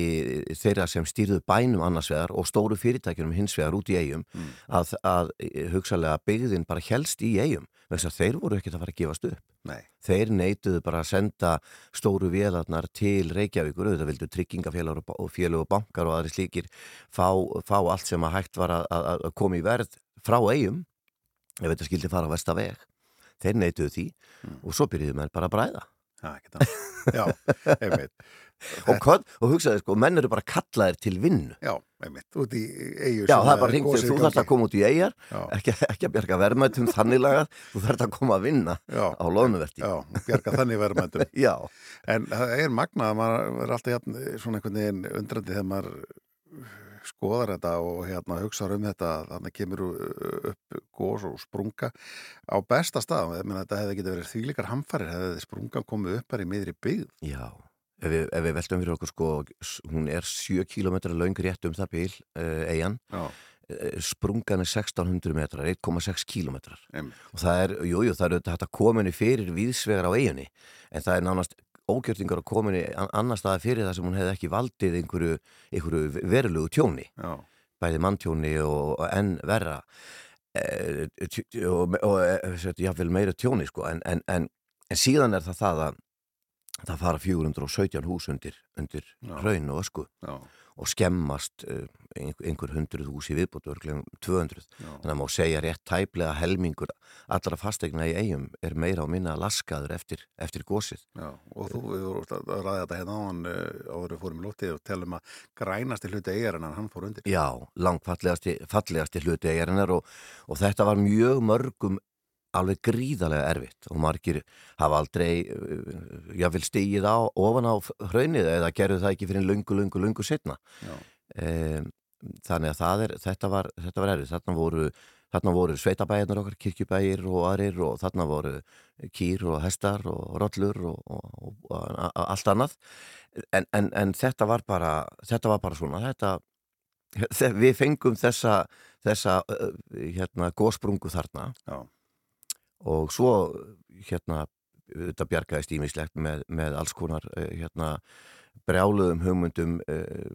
þeirra sem stýrðu bænum annars vegar og stóru fyrirtækjunum hins vegar út í eigum Mm. að, að eh, hugsalega byggðin bara helst í eigum þess að þeir voru ekkert að fara að gefast upp Nei. þeir neituðu bara að senda stóru vélarnar til Reykjavíkur auðvitað vildu tryggingafélag og, félag og bankar og aðri slíkir fá, fá allt sem að hægt var að, að, koma í verð frá eigum ef þetta skildi fara á vestaveg þeir neituðu því og svo byrjuðu menn bara að bræða [LAUGHS] Já, einmitt. og, hvað, og hugsaði sko, menn eru bara kallaðir til vinnu Já, einmitt, út í eigu. Já, það er bara hringt til, þú þarfst að koma út í eigjar Já. ekki, ekki að bjarga verðmættum þannig lagað, þú þarfst að koma að vinna Já. á loðnuverti Já, bjarga þannig verðmændum. [LAUGHS] Já. En það er magnað að maður er alltaf svona einhvern veginn undrandi þegar maður skoðar þetta og hérna hugsa um þetta þannig kemur upp gós og sprunga á besta stað menn þetta hefði getið verið þvílikar hamfarir hefði sprungan komið upp bara í miðri byggð Já, ef við, ef við veltum fyrir okkur sko, hún er 7 km löng rétt um það bíl, uh, eigin Já. sprungan er 1600 metrar 1,6 km Einmitt. og það er, jújú, jú, það er að kominni fyrir víðsvegar á eiginni en það er nánast ógjörtingar að kominni annar staða fyrir það sem hún hefði ekki valdið einhverju, einhverju verulegu tjóni Já. bæði manntjóni og, og enn verra e, og, og e, jáfnvel meira tjóni sko en, en, en, en síðan er það það að það fara 417 hús undir, undir Já. hraun og ösku Já. Og skemmast uh, einhver, hundruð hús í viðbútu örglegum 200 Já. þannig að má segja rétt tæplega helmingur allra fastegna í eigum er meira og minna laskaður eftir, eftir gósið Já, og þú, við vorum að ræða þetta hérna á hann áður við fórum í lótið og telum að grænasti hluti eigarinn hann fór undir. Já, langt fallegasti, fallegasti hluti eigarinnar og, og þetta var mjög mörgum alveg gríðarlega erfitt og margir hafa aldrei uh, jáfnvel stigið á ofan á hraunið eða gerðu það ekki fyrir lungu, lungu, lungu setna. Um, þannig að er, þetta var, þetta var erfitt. Þarna voru, þarna voru sveitabæjarnar okkar, kirkjubæjir og aðrir og þarna voru kýr og hestar og rollur og, og, og, og allt annað. En, en, en þetta var bara, þetta var bara svona, þetta, þe- [LAUGHS] við fengum þessa, þessa hérna, gósprungu þarna Já. Og svo hérna, þetta bjargaðist ímislegt með, með alls konar uh, hérna, brjáluðum hugmyndum uh,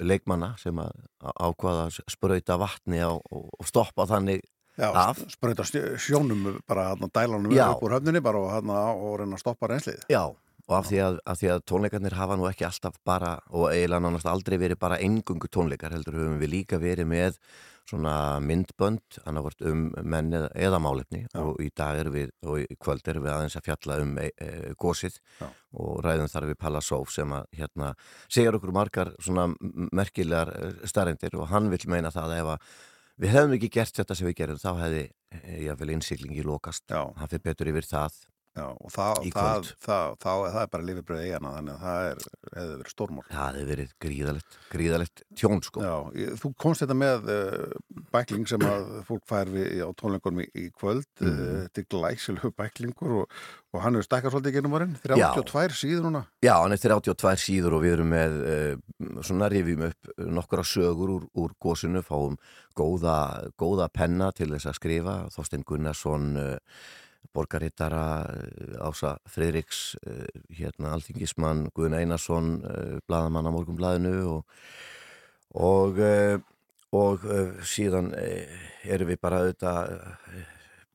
leikmanna sem að ákvaða að sprauta vatni á, og, stoppa þannig Já, af. stjó- sjónum bara hann dælanum Já. upp úr höfninni bara og, hana, og reyna að stoppa reynslið. Já, og af því, að, því að tónleikarnir hafa nú ekki alltaf bara og eiginlega nánast aldrei verið bara engungu tónleikar heldur höfum við líka verið með svona myndbönd annarvort um menn eða, eða málefni. Og í dag erum við og í kvöld erum við aðeins að fjalla um e, e, gósið Já. og ræðum þar við Palla Sóf sem að hérna segjar okkur margar svona merkilegar starendir og hann vil meina það að ef að við hefðum ekki gert þetta sem við gerum þá hefði e, jáfnvel innsiklingi lokast. Já. hann fyrir betur yfir það Já, og það, það, það, það, er bara lifibröð eigana þannig að það er, hefði verið stórmál. Það hefði verið gríðalegt, gríðalegt tjón sko. Já, þú komst þetta með uh, bækling sem að fólk fær við á tónleikunum í, í kvöld mm. Mhm. þetta er glæsilegu bæklingur og, og hann hefur stakkað svolítið genum árin 32 síður núna Já, hann er 32 síður og við erum með uh, svona rifjum upp nokkura sögur úr, úr gósinu, fáum góða, góða penna til þess að skrifa Þorstein Gunnarsson uh, borgarittara uh, Ása Freiriks uh, hérna alþingismann Guðun Einarsson uh, bladamann á morgunbladinu og og, og síðan erum við bara auðvitað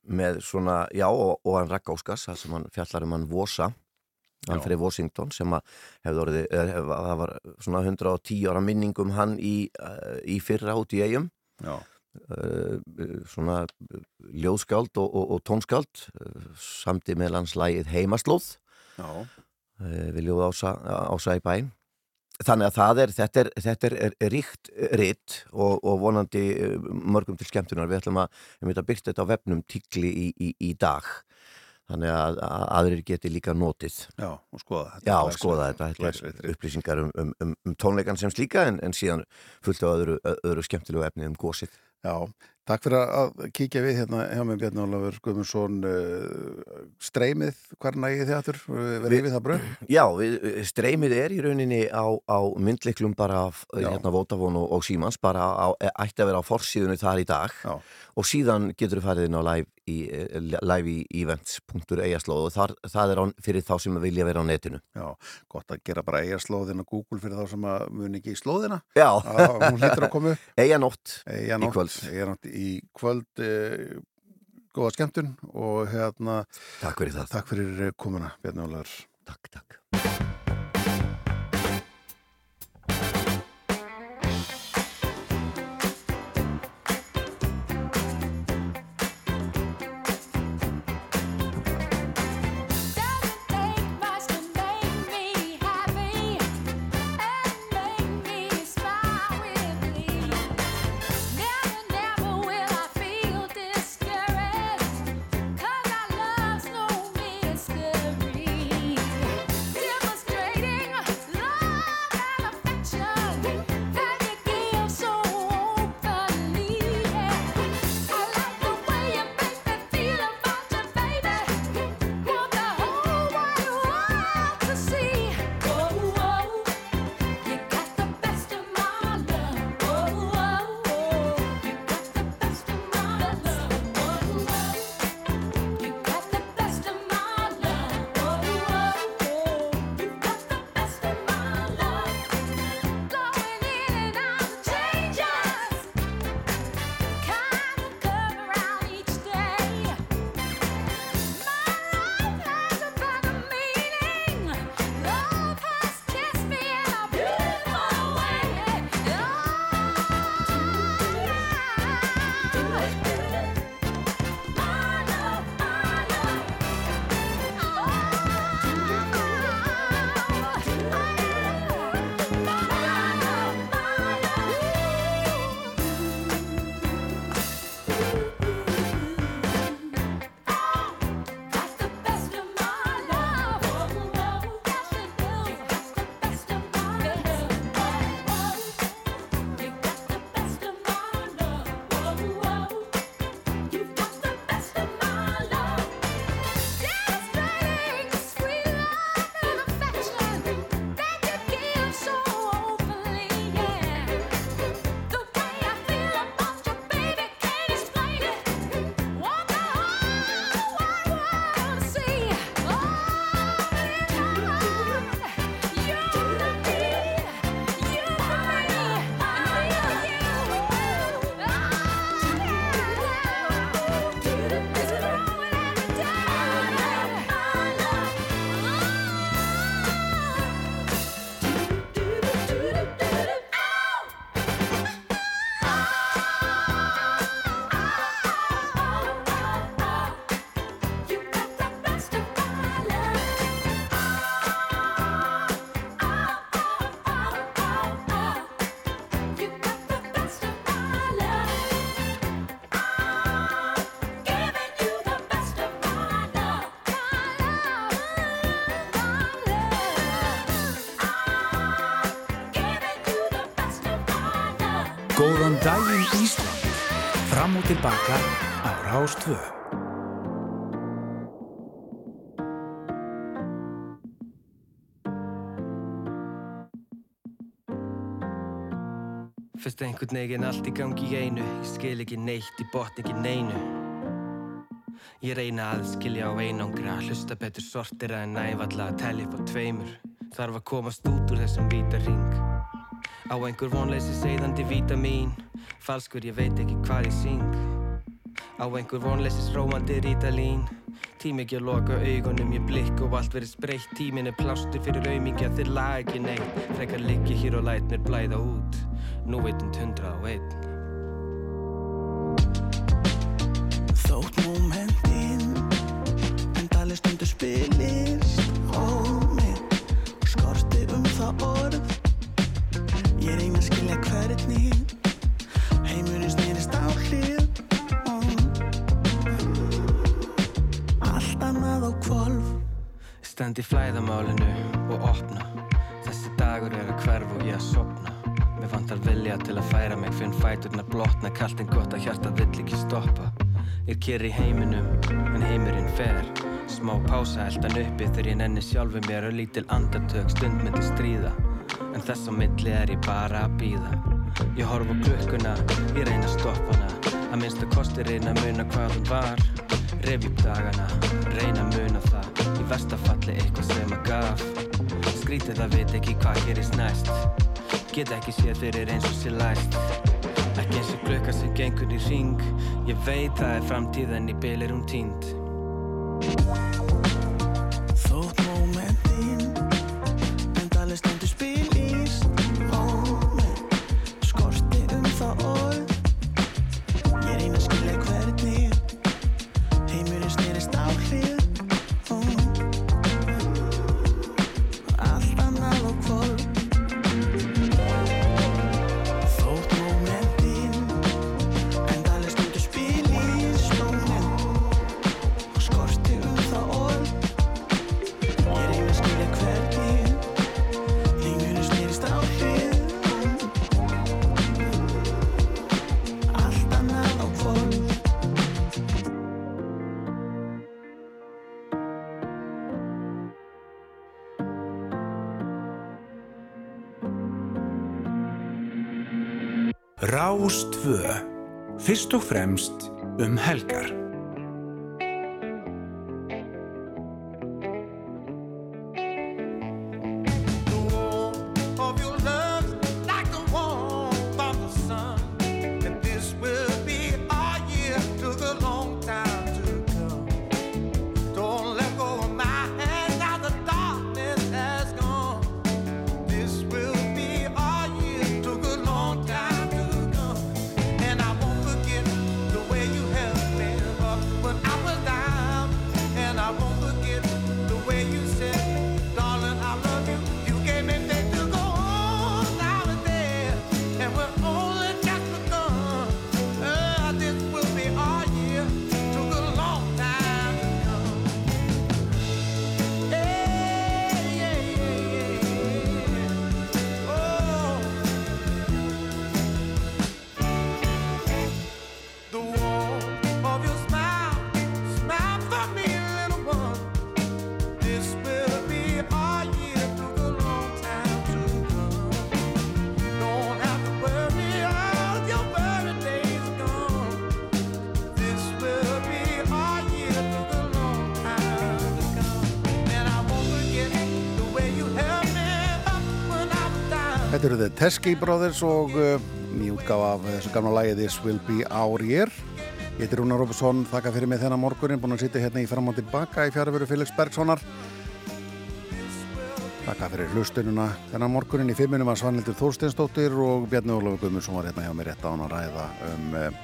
með svona, já, og, og hann Ragg Óskars, það sem hann fjallar um hann Vosa fyrir Washington sem að hefði orðið, eh, það var svona 110 ára minningum hann í, eh, í fyrra út í eigum Já, svona eh, ljóðskáld og, og, og tónskáld eh, samti með landslægið heimaslóð já, eh, við ljóð ása, ása í bæn þannig að það er, þetta er, þetta er, er, ríkt ritt og, og vonandi eh, mörgum til skemmtunar. Við ætlum að, að byrja þetta á vefnum tíkli í, í, í dag. Þannig að, að aðrir geti líka notið. Já, og skoða þetta. Já, Glæsilegt- skoða þetta, þetta er upplýsingar um, um, um, um tónleikan sem slíka en, en síðan fullt á öðru, öðru skemmtilegu efni um gósið. Já, takk fyrir að kíkja við hérna hjá mig Bjarni Ólafur Guðmundsson uh, streymið, hver nægið þið aftur verið við það bröð? Já, við, streymið er í rauninni á, á myndliklum bara af, Já. hérna Votafón og, og Símans, bara á, ætti að vera á forsíðunni þar í dag Já. og síðan getur þú farið inn á live í, eh, í og þar, það er á, fyrir þá sem vilja vera á netinu. Já, gott að gera bara eigarslóðin á Google fyrir þá sem að mun ekki í slóðina Já. Að Hún hlýtur að koma upp [LAUGHS] Eiganótt í kvöld. Eiganótt í kvöld uh, Góða skemmtun og hérna Takk fyrir það. Takk fyrir eh, komuna Bjarni Ólafur Takk, takk. Daginn Ísland. Fram og tilbaka á Rástvö. Fyrst einhvern veginn allt í gangi í einu. Ég skil ekki neitt, ég botn ekki neinu. Ég reyna að skilja á einangra Hlusta betur sortira en nævalla að telja upp á tveimur. Þarf að komast út úr þessum víta ring Á einhver vonleysi segðandi vítamín Falskur, ég veit ekki hvað ég syng. Á einhver vonleysis rómandi rítalín. Tími ekki að loka augunum, ég blikk og allt verið spreitt. Tímin er plástur fyrir aumingi að þeir lag ekki neitt. Frekar liggja hér og læt mér blæða út. Nú veitund hundra og einn. Þótt momentin Endali stundu spilist Stend í flæðamálinu og opna. Þessi dagur er að hverfa og ég að sopna Mér vantar vilja til að færa mig Finn fæturna blotna Kallt en gott að hjarta vill ekki stoppa. Ég keri heiminum en heimurinn fer. Smá pása eldan uppi þegar ég nenni sjálfu mér Og lítil andartök stund myndi stríða. En þess á milli er ég bara að býða Ég horf á klukkuna, ég reyna að stoppa hana. Að minnstu kosti reyna að muna hvað hún var Revi upp dagana, reyna að muna það. Í verstafalli eitthvað sem að gaf. Skrítið að vita ekki hvað gerist næst. Get ekki séð fyrir eins og sér læst. Ekki eins og klukka sem gengur í ring Ég veit það er framtíð en í bil er hún tínd Fyrst og fremst um helgar. Þetta eru The Teskey Brothers og uh, nýjútgáf af þessu gamla lagi This Will Be Our Year. Ég heiti Rúnar Róbusson, þakka fyrir mig þennan morgunin, búin að sitja hérna í fram og tilbaka í fjárveru Felix Bergssonar. Þakka fyrir hlustununa þennan morgunin í fimmunum að Svanhildur Þórsteinsdóttir og Bjarni Ólafur Guðmundsson var hérna hjá mér rétt án að ræða um uh,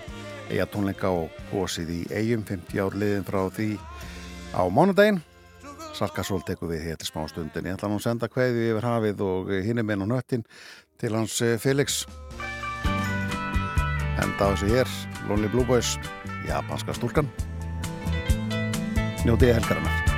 eiga tónleika og gósið í eigum 50 ár liðin frá því á mánudaginn. Salkasól tekur við hér til smá stundin. Ég ætla nú að senda kveði yfir hafið og hinn er með nú nöttin til hans eh, Felix. Enda á þessu hér, Lonely Blue Boys, japanska stúlkan. Njótiði helgarinnar.